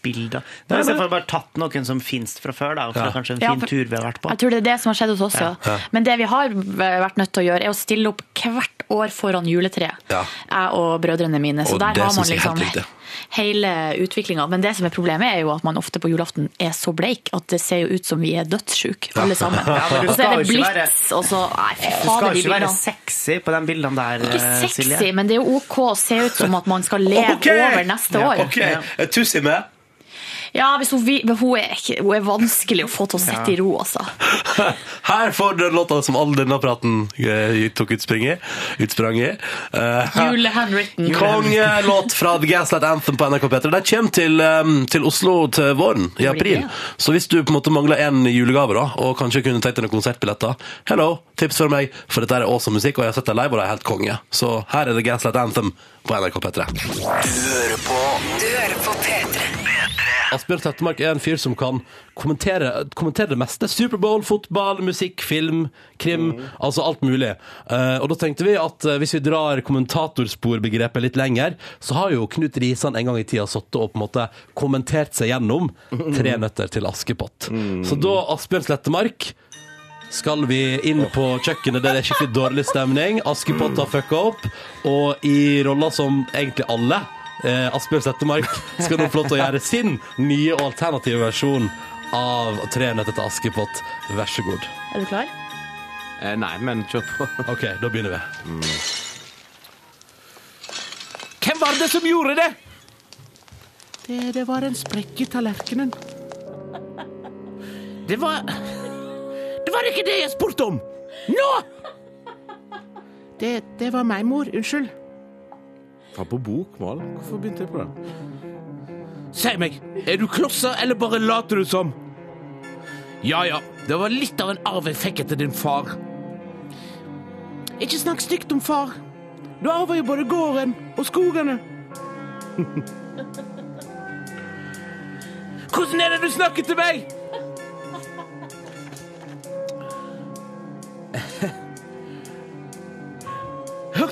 Speaker 2: julekortbilder. Da har jeg i hvert fall bare tatt noen som finnes fra før, da. Det er kanskje en
Speaker 3: Ja,
Speaker 2: fin
Speaker 3: for-
Speaker 2: tur vi har vært på.
Speaker 3: Jeg tror det er det som har skjedd hos oss, òg.
Speaker 1: Ja.
Speaker 3: Men det vi har vært nødt til å gjøre, er å stille opp hvert år foran juletreet.
Speaker 1: Ja.
Speaker 3: Jeg og brødrene mine. Så
Speaker 1: Og
Speaker 3: der har man liksom hele utviklinga. Men det som er problemet, er jo at man ofte på julaften er så bleik at det ser jo ut som vi er dødssjuke, alle sammen.
Speaker 2: Ja,
Speaker 3: og så er det blits, og så Nei, fy fader,
Speaker 2: skal
Speaker 3: jo
Speaker 2: ikke være sexy på de bildene der, Silje.
Speaker 3: Ikke
Speaker 2: eh,
Speaker 3: sexy,
Speaker 2: Silje.
Speaker 3: men det er jo OK å se ut som at man skal leve
Speaker 1: okay.
Speaker 3: over neste
Speaker 2: Ja,
Speaker 3: år.
Speaker 1: OK, jeg Tussi med?
Speaker 3: Ja, hvis hun, men hun, er ikke, hun er vanskelig å få til å sitte i ro, altså.
Speaker 1: Her får du den låta som all denne praten eh, tok utspring i. Utsprang i. Uh,
Speaker 3: Julehandwritten.
Speaker 1: Kongelåt fra The Gaslight Anthem på NRK P3. De kommer til, um, til Oslo til våren, i april. Så hvis du på en måte mangler en julegave da, og kanskje kunne tenkt deg noen konsertbilletter, hello, tips for meg, for dette er awesome musikk, og jeg har sett deg live, og det er helt konge. Så her er The Gaslight Anthem på NRK P3.
Speaker 5: Du hører på
Speaker 4: Du hører på P3.
Speaker 1: Asbjørn Tettemark er en fyr som kan kommentere, kommentere det meste. Superbowl, fotball, musikk, film, krim, altså alt mulig. Uh, og da tenkte vi at uh, hvis vi drar kommentatorsporbegrepet litt lenger, så har jo Knut Risan en gang i tida sittet og på en måte kommentert seg gjennom Tre nøtter til Askepott. Så da, Asbjørn Slettemark skal vi inn på kjøkkenet der det er skikkelig dårlig stemning. Askepott har fucka opp, og i rolla som egentlig alle eh, Asbjørn Settemark skal nå få lov til å gjøre sin nye og alternative versjon av Tre nøtter til Askepott. Vær så god.
Speaker 3: Er du klar?
Speaker 6: Eh, nei, men kjør på.
Speaker 1: OK, da begynner vi.
Speaker 6: Hvem var det som gjorde det? Det, det var en sprekk i tallerkenen. Det var Det var ikke det jeg spurte om! Nå! Det, det var meg, mor. Unnskyld. Var på bokmål? Hvorfor begynte jeg på det? Si meg, er du klosser, eller bare later du som? Ja ja, det var litt av en arv jeg fikk etter din far. Ikke snakk stygt om far. Du arver jo både gården og skogene. Hvordan er det du snakker til meg?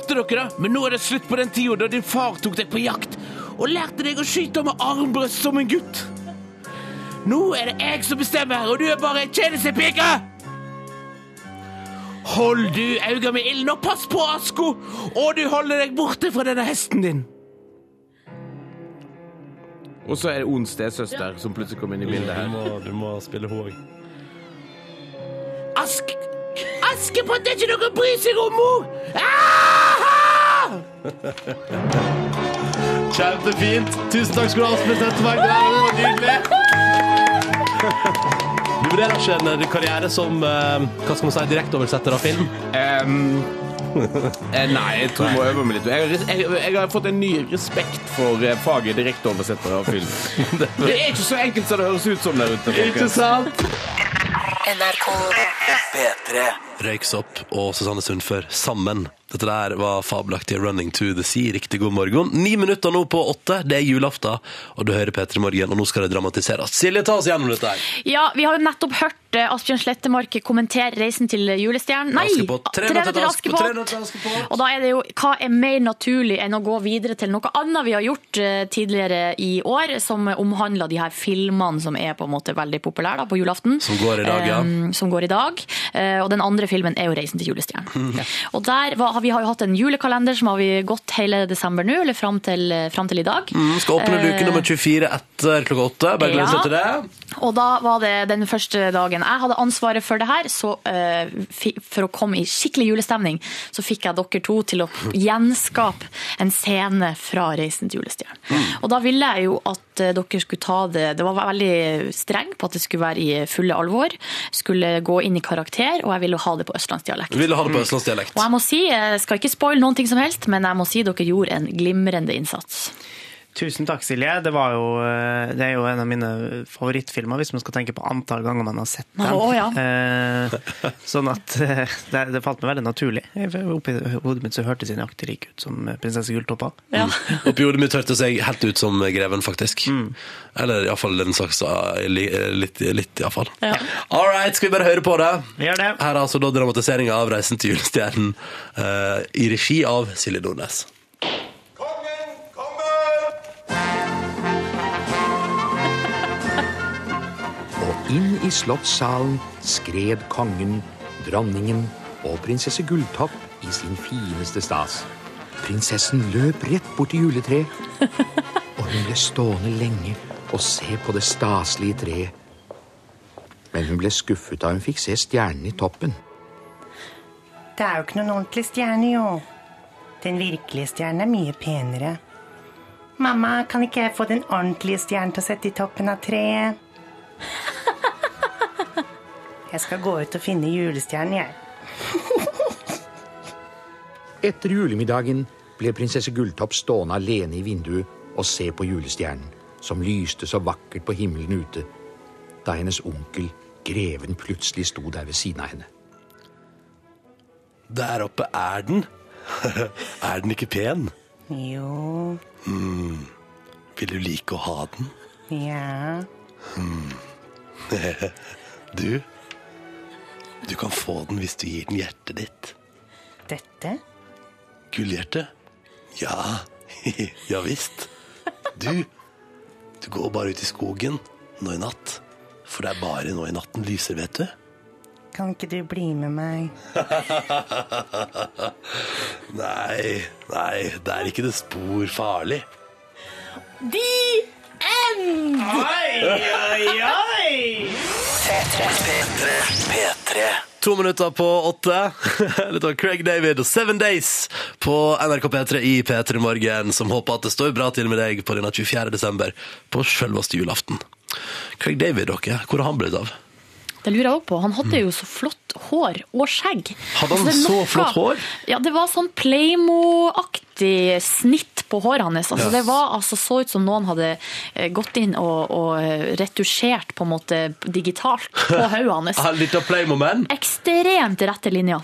Speaker 6: Hørte dere det? Men nå er det slutt på den tida da din far tok deg på jakt og lærte deg å skyte med armbrøst som en gutt. Nå er det jeg som bestemmer, og du er bare en tjenestepike! Hold du øynene med ilden, og pass på Asko! Og du holder deg borte fra denne hesten din. Og så er det Ons stesøster som plutselig kommer inn i bildet her.
Speaker 1: må, du må spille hun òg.
Speaker 6: Ask... Askepott er ikke noe å bry seg om, mor! Ah!
Speaker 1: Kjempefint. Tusen takk skal du ha, Asbjørn Slettemark. Det var nydelig. Du vurderer ikke en karriere som eh, hva skal man si, direkteoversetter av film?
Speaker 6: Eh, nei, jeg tror jeg må øve meg litt. Jeg, har jeg, jeg har fått en ny respekt for eh, faget direkteoversetter av film. Det er ikke så enkelt som det høres ut som der ute. folkens.
Speaker 1: sant?
Speaker 4: NRK
Speaker 5: P3.
Speaker 1: Røyksopp og Susanne Sundfør sammen. Dette der var fabelaktige 'Running to the Sea'. Riktig god morgen. Ni minutter nå på åtte. Det er julaften, og du hører P3 Morgen, og nå skal det dramatiseres. Silje, ta oss gjennom dette her.
Speaker 3: Ja, vi har jo nettopp hørt eh, Asbjørn Slettemark kommentere reisen til julestjernen. Nei!
Speaker 1: Askepott. Tre minutter til Askepott.
Speaker 3: Og da er det jo hva er mer naturlig enn å gå videre til noe annet vi har gjort eh, tidligere i år, som omhandler de her filmene som er på en måte veldig populære da, på julaften.
Speaker 1: Som går i dag, ja.
Speaker 3: Um, som går i dag. Eh, og den andre filmen er jo 'Reisen til julestjernen'. Og der var, vi har jo hatt en julekalender som har vi gått hele desember nå, eller fram til, fram til i dag.
Speaker 1: Mm, skal åpne luke nummer 24 etter klokka åtte. Bare gled deg til det.
Speaker 3: Og da var det den første dagen jeg hadde ansvaret for det her, så eh, for å komme i skikkelig julestemning, så fikk jeg dere to til å gjenskape en scene fra Reisen til julestjernen. Og da ville jeg jo at eh, dere skulle ta det Det var veldig streng på at det skulle være i fulle alvor, skulle gå inn i karakter, og jeg ville ha det på østlandsdialekt.
Speaker 1: Ville ha det på østlandsdialekt?
Speaker 3: Og jeg må si, jeg skal ikke spoile noen ting som helst, men jeg må si dere gjorde en glimrende innsats.
Speaker 2: Tusen takk, Silje. Det, var jo, eh, det er jo en av mine favorittfilmer, hvis man skal tenke på antall ganger man har sett den.
Speaker 3: Oh, ja.
Speaker 2: Eh, sånn at eh, det, det falt meg veldig naturlig. Oppi hodet mitt så hørtes jeg nøyaktig lik ut som prinsesse Gulltoppa.
Speaker 3: Ja.
Speaker 1: Oppi hodet mitt hørtes jeg helt ut som greven, faktisk. Eller iallfall den saksa. li- Litt, litt iallfall.
Speaker 3: Ja.
Speaker 1: All right, skal vi bare høre på det?
Speaker 2: Vi gjør det.
Speaker 1: Her er altså da dramatiseringa av 'Reisen til julestjernen' eh, i regi av Silje Nordnes.
Speaker 7: I slottssalen skred kongen, dronningen og prinsesse Gulltopp i sin fineste stas. Prinsessen løp rett bort til juletreet, og hun ble stående lenge og se på det staselige treet. Men hun ble skuffet da hun fikk se stjernen i toppen.
Speaker 8: Det er jo ikke noen ordentlig stjerne, jo. Den virkelige stjernen er mye penere. Mamma, kan ikke jeg få den ordentlige stjernen til å sette i toppen av treet? Jeg skal gå ut og finne julestjernen, jeg.
Speaker 7: Etter julemiddagen ble prinsesse Gulltopp stående alene i vinduet og se på julestjernen, som lyste så vakkert på himmelen ute, da hennes onkel, greven, plutselig sto der ved siden av henne.
Speaker 1: Der oppe er den. er den ikke pen?
Speaker 8: Jo,
Speaker 1: Vil du like å ha den?
Speaker 8: ja.
Speaker 1: Du, du kan få den hvis du gir den hjertet ditt.
Speaker 8: Dette?
Speaker 1: Gullhjerte? Ja, ja visst. Du, du går bare ut i skogen nå i natt. For det er bare nå i natten lyser, vet du.
Speaker 8: Kan ikke du bli med meg?
Speaker 1: Nei, nei, det er ikke det spor farlig.
Speaker 5: P3.
Speaker 1: To minutter på åtte. Litt av Craig David og Seven Days på NRK P3 i P3 Morgen, som håper at det står bra til med deg på denne 24. desember, på selveste julaften. Craig David, dere, hvor har han blitt av?
Speaker 3: Det lurer jeg også på. Han hadde jo så flott hår og skjegg.
Speaker 1: Hadde han
Speaker 3: så, er
Speaker 1: så flott hår?
Speaker 3: Ja, det var sånn Playmo-aktig snitt på håret hans. Altså, Det var altså så ut som noen hadde eh, gått inn og, og retusjert på en måte digitalt på hodet hans.
Speaker 1: Han litt av Playmoman?
Speaker 3: Ekstremt rette linja.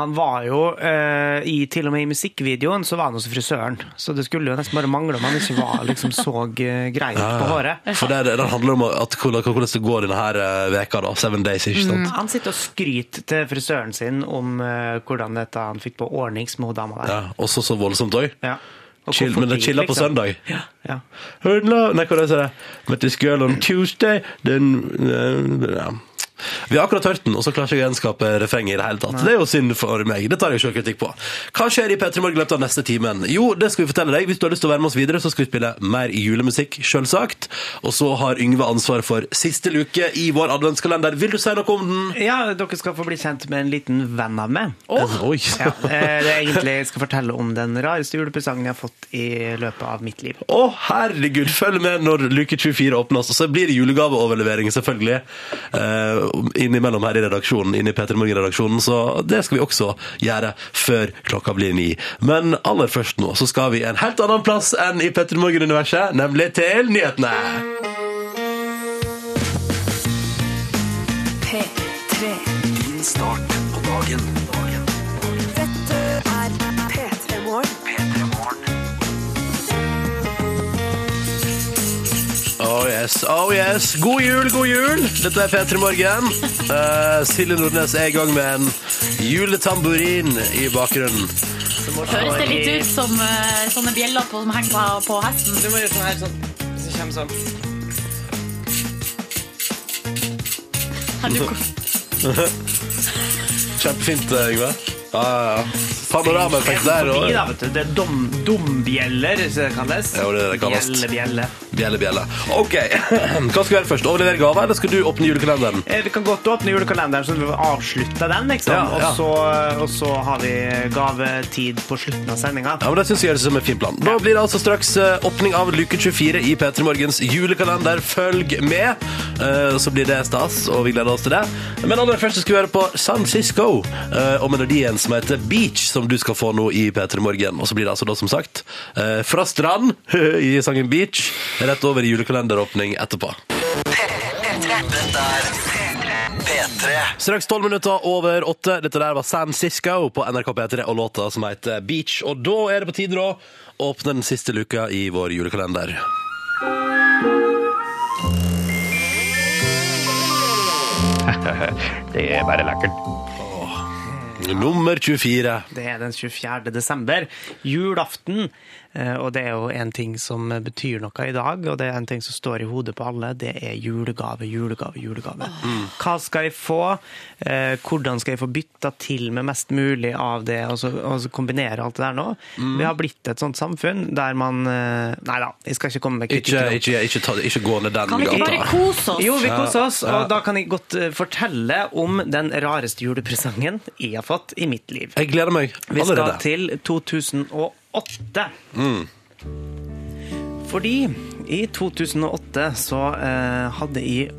Speaker 2: Han var jo, eh, i, til og med i musikkvideoen, så var han hos frisøren. Så det skulle jo nesten bare mangle om han ikke var liksom så eh, grei ut på håret.
Speaker 1: For det, det handler om at, hvordan, hvordan det går denne her eh, veka da, Seven Days, ikke sant?
Speaker 2: Han sitter og skryter til frisøren sin om eh, hvordan dette han fikk på ordnings med hun dama der.
Speaker 1: Ja, og så så voldsomt òg.
Speaker 2: Ja.
Speaker 1: Chill, men det chilla på
Speaker 2: liksom.
Speaker 1: søndag.
Speaker 2: Ja, ja.
Speaker 1: Nei, hva er det? Met this girl on Tuesday Then uh, ja. Vi har akkurat hørt den, og så klarer jeg ikke å gjenskape refrenget i det hele tatt. Det er jo synd for meg. Det tar jeg selv kritikk på. Hva skjer i P3 Morgen i løpet av neste timen? Jo, det skal vi fortelle deg. Hvis du har lyst til å være med oss videre, så skal vi spille mer julemusikk, selvsagt. Og så har Yngve ansvaret for siste luke i vår adventskalender. Vil du si noe om den?
Speaker 2: ja, dere skal få bli kjent med en liten venn av meg.
Speaker 1: Oi.
Speaker 2: Ja, eh, det er egentlig jeg skal fortelle om den rareste julepresangen jeg har fått i løpet av mitt liv.
Speaker 1: Å, herregud, følg med når luke 24 åpnes. Og så blir det julegaveoverlevering, selvfølgelig. Uh, innimellom her i redaksjonen, inne i Peter Morgen-redaksjonen. Så det skal vi også gjøre før klokka blir ni. Men aller først nå så skal vi en helt annen plass enn i Peter Morgen-universet, nemlig til nyhetene.
Speaker 4: P3.
Speaker 5: Din start på dagen.
Speaker 1: Oh yes, oh yes. God jul, god jul! Dette er P3 Morgen. Uh, Silje Nordnes er i gang med en juletamburin i bakgrunnen.
Speaker 3: Høres det litt ut som eh, sånne bjeller på, som henger på, på hesten?
Speaker 2: Du må gjøre sånn her, sånn. Så kommer sånn.
Speaker 3: Har du-
Speaker 1: Kjempefint, eh, Yngve. Ja, ja, ja. Panoramaeffekt der
Speaker 2: Forbi,
Speaker 1: òg.
Speaker 2: da, vet du. Det er dom, dombjeller, som det kalles.
Speaker 1: Ja, det er det det kalles.
Speaker 2: Bjelle, bjelle.
Speaker 1: Bjelle, bjelle. OK. Hva skal vi gjøre først? Overlevere gaver, eller skal du åpne julekalenderen?
Speaker 2: Eh, Vi kan godt åpne julekalenderen, så vi avslutter den, liksom.
Speaker 1: Ja, ja.
Speaker 2: Og, så, og så har vi gavetid på slutten av sendinga.
Speaker 1: Ja, men Det synes jeg høres ut som en fin plan. Da blir det altså straks eh, åpning av luke 24 i P3 Morgens julekalender. Følg med, eh, så blir det stas, og vi gleder oss til det. Men aller først skal vi høre på San Cisco og melodien som heter Beach, som du skal få nå i P3 Morgen. Og så blir det altså da, som sagt, fra strand i sangen Beach, rett over i julekalenderåpning etterpå.
Speaker 5: Er P3.
Speaker 1: Straks tolv minutter over åtte. Dette der var San Sisko på NRK P3 og låta som heter Beach. Og da er det på tide å åpne den siste luka i vår julekalender.
Speaker 2: Det er bare lekkert.
Speaker 1: Nummer 24.
Speaker 2: Det er den 24. desember, julaften. Eh, Og det er jo en ting som betyr noe i dag, og det er en ting som står i hodet på alle. Det er julegave, julegave, julegave. Hva skal jeg få? Eh, Hvordan skal jeg få bytta til med mest mulig av det, og så, og så kombinere alt det der nå? Vi har blitt et sånt samfunn der man eh, Nei da, jeg skal ikke komme med kritikk.
Speaker 1: Ikke, ikke, ikke, ta, ikke gå ned den
Speaker 3: Kan vi ikke bare kose oss?
Speaker 2: Jo, vi koser oss, og da kan jeg godt fortelle om den rareste julepresangen jeg har fått i mitt liv.
Speaker 1: Jeg gleder meg allerede.
Speaker 2: Vi skal til 2008. Fordi i 2008 så eh, hadde jeg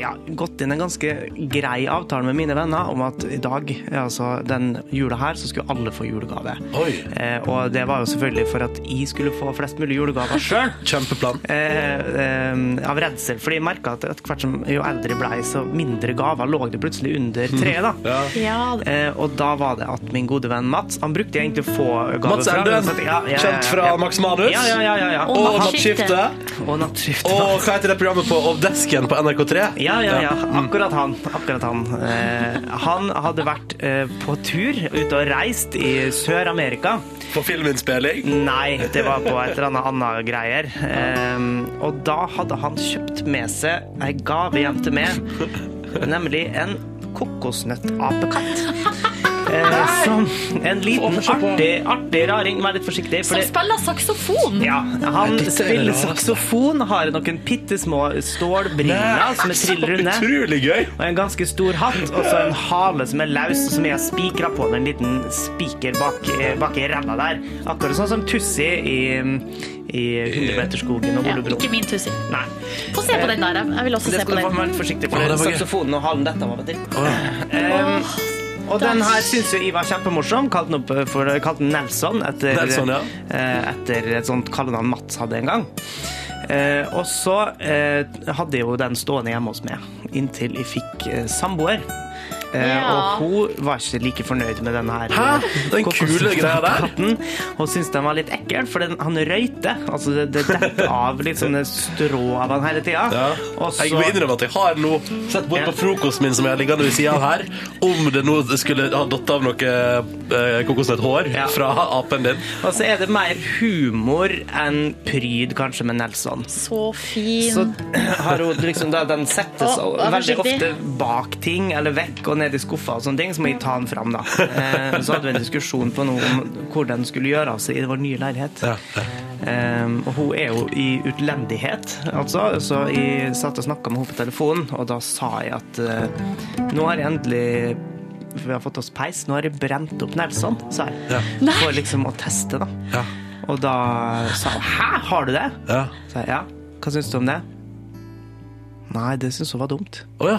Speaker 2: ja, gått inn en ganske grei avtale med mine venner om at i dag, altså den jula her, så skulle alle få julegave.
Speaker 1: Oi.
Speaker 2: Eh, og det var jo selvfølgelig for at jeg skulle få flest mulig julegaver sjøl.
Speaker 1: Kjempeplan.
Speaker 2: Eh, eh, av redsel, fordi jeg merka at etter hvert som jo eldre blei, så mindre gaver lå det plutselig under treet. da.
Speaker 1: Ja.
Speaker 3: Ja,
Speaker 2: Eh, og da var det at min gode venn Mats Han brukte egentlig få gaver
Speaker 1: Mats Elden,
Speaker 2: så ja, ja, ja,
Speaker 1: kjent fra
Speaker 2: ja.
Speaker 1: Max Manus.
Speaker 2: Ja, ja, ja. ja, ja.
Speaker 3: Og
Speaker 1: Og
Speaker 3: Nattskiftet.
Speaker 2: Og Nattskiftet.
Speaker 1: Og hva heter det programmet på Ovdesken på NRK3?
Speaker 2: Ja, ja, ja. Akkurat han. Akkurat han. Eh, han hadde vært eh, på tur, ute og reist i Sør-Amerika.
Speaker 1: På filminnspilling.
Speaker 2: Nei, det var på et eller annet annet greier. Eh, og da hadde han kjøpt med seg ei gave hjem til meg, nemlig en kokosnøttapekatt. Eh, som en liten artig, artig raring. Vær litt forsiktig. for
Speaker 3: Som spiller saksofon.
Speaker 2: Ja, han
Speaker 1: er
Speaker 2: spiller saksofon, har noen bitte små stålbriller som er trill runde. Og en ganske stor hatt, og så en hale som er løs, som jeg har spikra på med en liten spiker bak, bak i ræva der. Akkurat sånn som Tussi i, i Hundremeterskogen og
Speaker 3: Ja, ikke min tussi.
Speaker 2: Nei.
Speaker 3: Få se på den der. Jeg vil også
Speaker 2: Det
Speaker 3: se
Speaker 2: skal
Speaker 3: den.
Speaker 2: du få
Speaker 3: du
Speaker 2: være forsiktig for.
Speaker 1: Det
Speaker 2: det saksofonen og halen dette var til. Oh. Um, og den her syns jo jeg var kjempemorsom. Kalte den opp for kalt den Nelson etter,
Speaker 1: Nelson, ja.
Speaker 2: eh, etter et sånt kallenavn Mats hadde en gang. Eh, og så eh, hadde jeg jo den stående hjemme hos meg inntil jeg fikk eh, samboer. Eh,
Speaker 3: Ja.
Speaker 2: Og hun var ikke like fornøyd med denne her
Speaker 1: Hæ? Den kule greia der?
Speaker 2: katten. Hun syntes den var litt ekkel, for den, han røyte. Altså det, det detter av litt sånne strå av han hele tida.
Speaker 1: Ja.
Speaker 2: Og
Speaker 1: Jeg må innrømme at jeg har nå sett bort på frokosten min som jeg har liggende ved sida av her, om det nå skulle ha datt av noe eh, kokosnøtthår
Speaker 2: Ja.
Speaker 1: fra apen din.
Speaker 2: Og så er det mer humor enn pryd, kanskje, med Nelson.
Speaker 3: Så fin.
Speaker 2: Så har hun liksom da, Den settes
Speaker 3: oh,
Speaker 2: veldig ofte bak ting, eller vekk og ned i skuffa og sånne ting, så må jeg ta den fram, da. Eh, Så hadde vi en diskusjon på noe om hvor den skulle gjøre av seg i vår nye leilighet.
Speaker 1: Ja.
Speaker 2: Um, og hun er jo i utlendighet, altså. Så jeg satt og snakka med henne på telefonen, og da sa jeg at uh, nå har jeg endelig vi har fått oss peis. Nå har jeg brent opp Nelson, sa jeg.
Speaker 1: Ja.
Speaker 2: For liksom å teste, da.
Speaker 1: Ja.
Speaker 2: Og da sa hun 'hæ, har du det?'
Speaker 1: Ja.
Speaker 2: Så jeg, ja. Hva syns du om det? Nei, det syns hun var dumt.
Speaker 1: Å ja.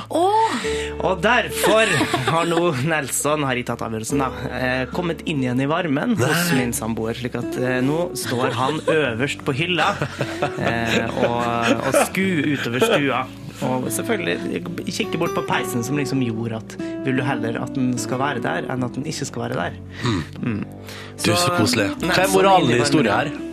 Speaker 2: Og derfor har nå Nelson har jeg tatt avgjørelsen da, eh, kommet inn igjen i varmen hos min samboer. slik at eh, nå står han øverst på hylla eh, og, og skuer utover stua. Og selvfølgelig kikke bort på peisen som liksom gjorde at vil du heller at den skal være der, enn at den ikke skal være der. Mm.
Speaker 1: Du, så koselig. Hva er moralen i historien her?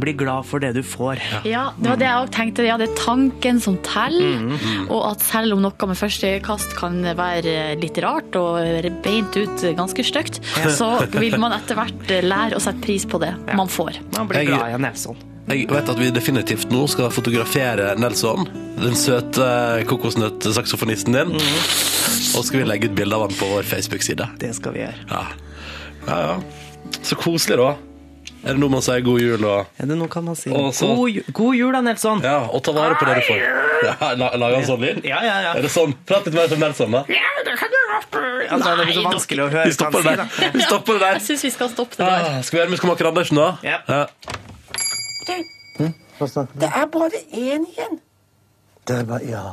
Speaker 2: Bli glad for det du får.
Speaker 3: Ja, det var det jeg også tenkte. Ja, det er tanken som teller.
Speaker 2: Mm,
Speaker 3: Og at selv om noe med første øyekast kan være litt rart og beint ut ganske stygt, så vil man etter hvert lære å sette pris på det man får.
Speaker 2: Man blir glad i Nelson.
Speaker 1: Jeg vet at vi definitivt nå skal fotografere Nelson, den søte kokosnøttsaksofonisten din. Og skal vi legge ut bilde av han på vår Facebook-side.
Speaker 2: Det skal vi gjøre.
Speaker 1: Ja. ja, ja. Så koselig, da. Er det noe man sier god jul og
Speaker 2: Er det noe kan man si?
Speaker 1: Også,
Speaker 2: God, ju- god jul da, Nelson!
Speaker 1: Ja, og ta vare på det du får. Ja, Lager han sånn lyd?
Speaker 2: Ja, ja, ja.
Speaker 1: Er det sånn? Prat litt mer som Nelson, da.
Speaker 2: Altså, det blir så vanskelig å høre
Speaker 1: Vi stopper det
Speaker 2: hva han
Speaker 1: der.
Speaker 2: sier,
Speaker 1: Vi stopper det der.
Speaker 3: Jeg syns vi skal stoppe det der.
Speaker 1: Ah, skal vi gjøre skomaker Andersen, da?
Speaker 2: Ja.
Speaker 9: Det er bare én igjen. Det er bare, ja,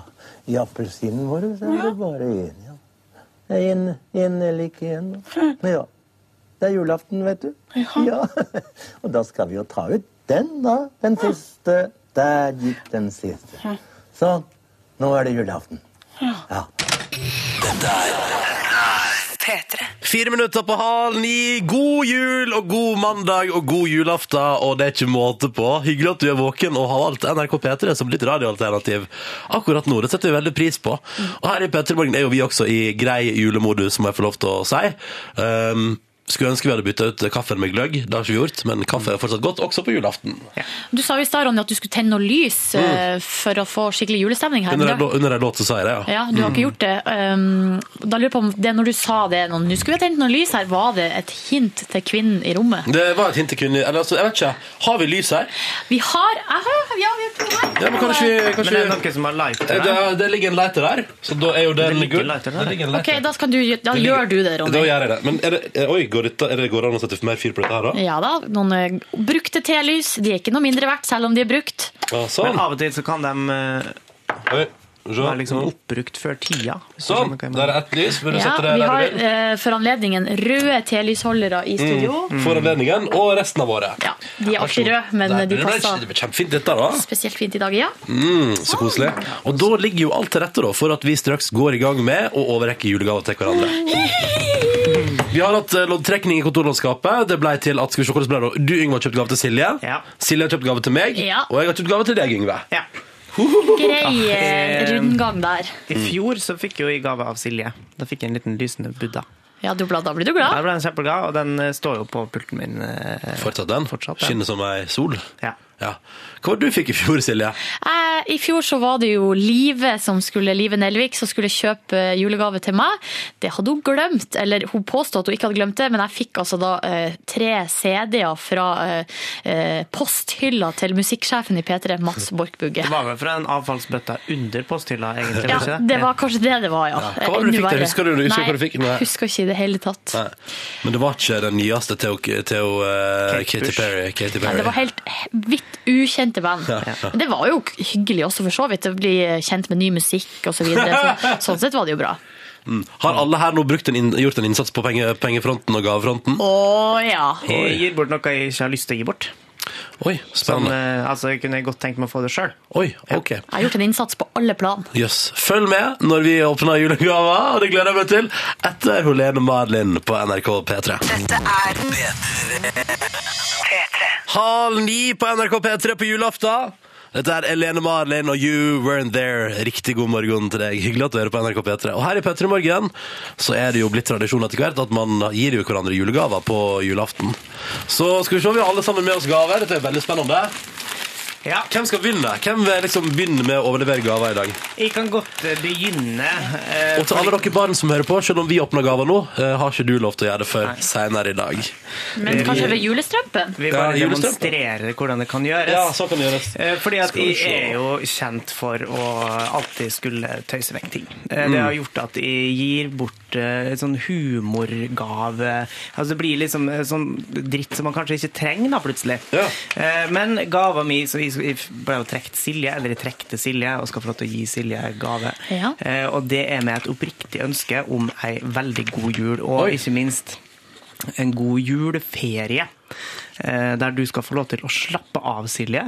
Speaker 9: I appelsinen vår er det bare én, igjen. Det En, en eller ikke en. da. Ja. Det er julaften, vet du. Ja. Og da skal vi jo ta ut den, da. Den siste. Der gikk den siste. Sånn. Nå er det julaften. Ja.
Speaker 4: P3.
Speaker 1: Fire minutter på halv ni. God jul og god mandag og god julaften, og det er ikke måte på. Hyggelig at du er våken og har valgt NRK P3 som ditt radioalternativ akkurat nå. Det setter vi veldig pris på. Og her i P3 Morgen er jo vi også i grei julemodus, må jeg få lov til å si. Um, skulle ønske vi hadde bytta ut kaffen med gløgg. Det har ikke vi gjort, men kaffe er fortsatt godt, også på julaften.
Speaker 3: Du sa i stad, Ronny, at du skulle tenne noe lys mm. for å få skikkelig julestemning her.
Speaker 1: Under
Speaker 3: men
Speaker 1: en, under en låt så sa jeg det, ja.
Speaker 3: Ja, du har ikke gjort det. Um, da lurer jeg på om det når du sa det, nå nå skulle vi ha tent noe lys her, var det et hint til kvinnen i rommet?
Speaker 1: Det var et hint til kvinner Eller altså, jeg vet ikke. Har vi lys her?
Speaker 3: Vi har aha, Ja, vi har to her.
Speaker 1: Ja, men kanskje vi,
Speaker 2: Men det er
Speaker 1: vi
Speaker 2: noen som har lighter
Speaker 1: der?
Speaker 2: det?
Speaker 1: det, det ligger en lighter der, så da er jo den gull.
Speaker 2: lighter der,
Speaker 1: Det ligger en
Speaker 3: Ok, da, skal du, da gjør du det,
Speaker 1: Da gjør jeg det. Men er det, er, oi, går, dette, er det, går an å sette mer fyr på dette her, da?
Speaker 3: Ja da, noen eh, brukte telys. De er ikke noe mindre verdt, selv om de er brukt.
Speaker 1: Ja,
Speaker 2: Men
Speaker 1: sånn.
Speaker 2: av og til så kan de eh,
Speaker 1: Oi, se.
Speaker 2: er liksom oppbrukt før tida.
Speaker 1: Sånn. Der er ett lys. Vil du
Speaker 3: Ja,
Speaker 1: sette det
Speaker 3: vi
Speaker 1: der
Speaker 3: har
Speaker 1: du vil?
Speaker 3: eh, for anledningen røde telysholdere i studio.
Speaker 1: For anledningen, og resten av året.
Speaker 3: Ja, De er alltid røde, men
Speaker 1: Nei,
Speaker 3: de
Speaker 1: det ble-
Speaker 3: passer
Speaker 1: Det ble kjempefint, dette, da.
Speaker 3: spesielt fint i dag. Ja.
Speaker 1: Mm, så koselig. Og da ligger jo alt til rette da, for at vi straks går i gang med å overrekke julegaver til hverandre. Vi har hatt eh, loddtrekning i kontorlandskapet. Det ble til at skal vi se hvordan ble det, Du, Yngve, har kjøpt gave til Silje.
Speaker 2: Ja.
Speaker 1: Silje har kjøpt gave til meg.
Speaker 3: Ja.
Speaker 1: Og jeg har kjøpt gave til deg, Yngve.
Speaker 2: Ja.
Speaker 3: Grei eh, rundgang der.
Speaker 2: I fjor så fikk jeg jo i gave av Silje. Da fikk jeg en liten lysende buddha.
Speaker 3: Ja, du, da blir du
Speaker 2: Da
Speaker 3: glad.
Speaker 2: ble den kjempeglad, og den eh, står jo på pulten min. eh,
Speaker 1: Fortsatt den.
Speaker 2: Fortsatt ja.
Speaker 1: Skinner som ei sol.
Speaker 2: Ja.
Speaker 1: Ja. Hva var det du fikk i fjor, Silje?
Speaker 3: Eh, I fjor så var det jo Live som skulle, Live Nelvik som skulle kjøpe eh, julegave til meg. Det hadde hun glemt, eller hun påstod at hun ikke hadde glemt det, men jeg fikk altså da eh, tre CD-er fra eh, eh, posthylla til musikksjefen i P3, Mats Borchbugge.
Speaker 2: Det var vel fra en avfallsbøtte under posthylla, egentlig.
Speaker 3: Ja, det var kanskje det det var, ja.
Speaker 1: Hva var det du fikk der? Husker du- husker
Speaker 3: Nei,
Speaker 1: hva du fikk? Nei.
Speaker 3: husker ikke i det hele tatt.
Speaker 1: Nei. Men det var ikke den nyeste til, til uh, Katy. Perry. Katy
Speaker 3: Nei, det var helt vidt ukjente band. Det var jo hyggelig også, for så vidt, å bli kjent med ny musikk osv. Så videre. så, sånn sett var det jo bra.
Speaker 1: Mm. Har alle her nå brukt en gjort en innsats på penge, pengefronten og gavefronten?
Speaker 3: Å ja.
Speaker 2: Jeg gir bort noe jeg ikke har lyst til å gi bort.
Speaker 1: Oi,
Speaker 2: Som,
Speaker 1: spennende.
Speaker 2: eh, altså, jeg kunne godt tenkt meg å få det sjøl.
Speaker 1: Oi, ok.
Speaker 3: Jeg har gjort en innsats på alle plan.
Speaker 1: Yes. Følg med når vi åpner julegaver, og det gleder jeg meg til etter Helene Marlin på NRK P3.
Speaker 4: Dette er P3.
Speaker 1: Halv ni på NRK P3 på julaften. Dette er Elene Marlin og You Weren't There. Riktig god morgen til deg. Hyggelig at du hører på NRK P3. Og her i P3 Morgen så er det jo blitt tradisjon etter hvert at man gir jo hverandre julegaver på julaften. Så skal vi se, vi har alle sammen med oss gaver. Dette er veldig spennende.
Speaker 2: Ja.
Speaker 1: Hvem skal begynne? Hvem vil liksom begynne med å overlevere gaver i dag?
Speaker 2: Jeg kan godt eh, begynne. eh,
Speaker 1: Og til alle dere barn som hører på, selv om vi åpner gaver nå, eh, har ikke du lov til å gjøre det før senere i dag.
Speaker 3: Men kanskje ved julestrømpen?
Speaker 2: Vi
Speaker 1: Ja,
Speaker 2: bare
Speaker 1: julestrømpe.
Speaker 2: demonstrerer hvordan det kan gjøres.
Speaker 1: Ja, så kan det gjøres.
Speaker 2: Eh, Fordi at
Speaker 1: Skal vi
Speaker 2: jeg
Speaker 1: se.
Speaker 2: er jo kjent for å alltid skulle tøyse vekk ting. Eh,
Speaker 1: Mm.
Speaker 2: Det har gjort at jeg gir bort eh, en sånn humorgave. Altså det blir liksom eh, sånn dritt som man kanskje ikke trenger da plutselig.
Speaker 1: Ja.
Speaker 2: Eh, Men gava mi, så jeg jeg ble jo trukket Silje, eller jeg trekte Silje, og skal få lov til å gi Silje gave.
Speaker 3: Ja.
Speaker 2: Eh, Og det er med et oppriktig ønske om ei veldig god jul, og
Speaker 1: Oi.
Speaker 2: ikke minst en god juleferie. Eh, der du skal få lov til å slappe av, Silje.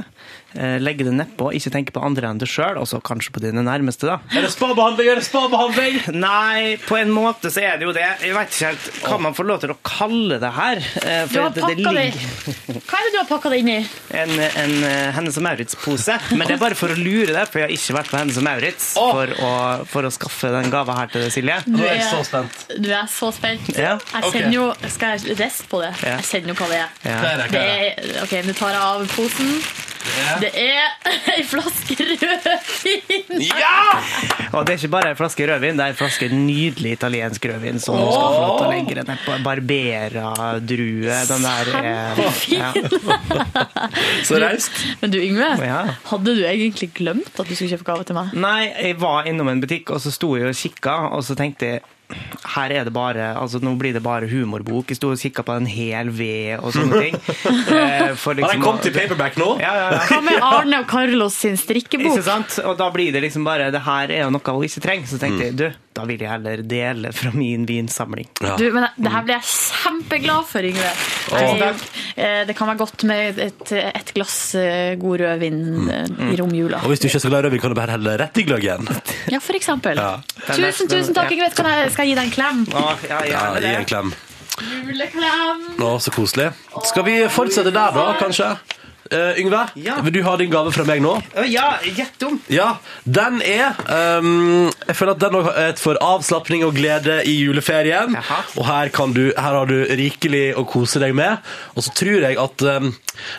Speaker 2: Eh, Legge det nedpå, ikke tenke på andre enn deg sjøl, og så kanskje på dine nærmeste, da.
Speaker 1: Er det spabehandling? Er det spabehandling?
Speaker 2: Nei, på en måte så er det jo det. Jeg vet ikke helt hva man får lov til å kalle det her. eh,
Speaker 3: Du har
Speaker 2: det- det
Speaker 3: pakka det
Speaker 2: ligger-
Speaker 3: Hva er det du har pakka det inn i?
Speaker 2: En, en Hennes og Maurits-pose. Men det er bare for å lure deg, for jeg har ikke vært på Hennes og Maurits for, å, for å skaffe den gava her til deg, Silje.
Speaker 1: Du er så spent.
Speaker 3: Du er så spent.
Speaker 2: Ja,
Speaker 3: Jeg kjenner jo Skal jeg riste på det?
Speaker 2: Ja.
Speaker 3: Jeg kjenner jo hva det er.
Speaker 2: Ja.
Speaker 1: Er det?
Speaker 3: Det
Speaker 1: er
Speaker 3: OK, nå tar jeg av posen. Det er ei flaske rødvin.
Speaker 1: Ja!
Speaker 2: Og det er ikke bare en flaske rødvin, det er en flaske nydelig italiensk rødvin som du skal få lov til å legge den ned på. Barbera-drue. Den der er ja.
Speaker 1: Så raust.
Speaker 3: Men du, Yngve,
Speaker 2: Ja.
Speaker 3: hadde du egentlig glemt at du skulle kjøpe gave til meg?
Speaker 2: Nei, jeg var innom en butikk, og så sto jeg og kikka, og så tenkte jeg her er det bare, altså Nå blir det bare humorbok. Jeg sto og kikka på en hel ved og sånne ting. Eh, for
Speaker 1: Har den
Speaker 2: liksom
Speaker 1: kommet i paperback nå?
Speaker 2: Ja, ja, ja.
Speaker 3: Hva med Arne og Carlos sin strikkebok?
Speaker 2: Ikke sant? Og da blir det liksom bare Det her er jo noe hun ikke trenger. Så tenkte jeg du, da vil jeg heller dele fra min vinsamling.
Speaker 1: Ja.
Speaker 3: Du, men det her blir jeg kjempeglad for, Yngve. Jeg, eh, det kan være godt med et, et glass eh, god rødvin mm. i romjula.
Speaker 1: Og hvis du ikke er så glad i rødvin, kan du bare helle rett i gløggen.
Speaker 3: Ja, for eksempel.
Speaker 1: Ja.
Speaker 3: Tusen, tusen takk, Yngve. Skal jeg, skal jeg gi deg en klem?
Speaker 2: Ja,
Speaker 1: Ja, Gi en klem.
Speaker 3: Juleklem!
Speaker 1: Å, så koselig. Skal vi fortsette der, da, kanskje? Eh, Yngve,
Speaker 2: Ja.
Speaker 1: vil du ha din gave fra meg nå?
Speaker 2: Ja, gjett om!
Speaker 1: Ja, den er um, Jeg føler at den også er for avslapning og glede i juleferien.
Speaker 2: Jaha.
Speaker 1: Og her, kan du, her har du rikelig å kose deg med. Og så tror jeg at um,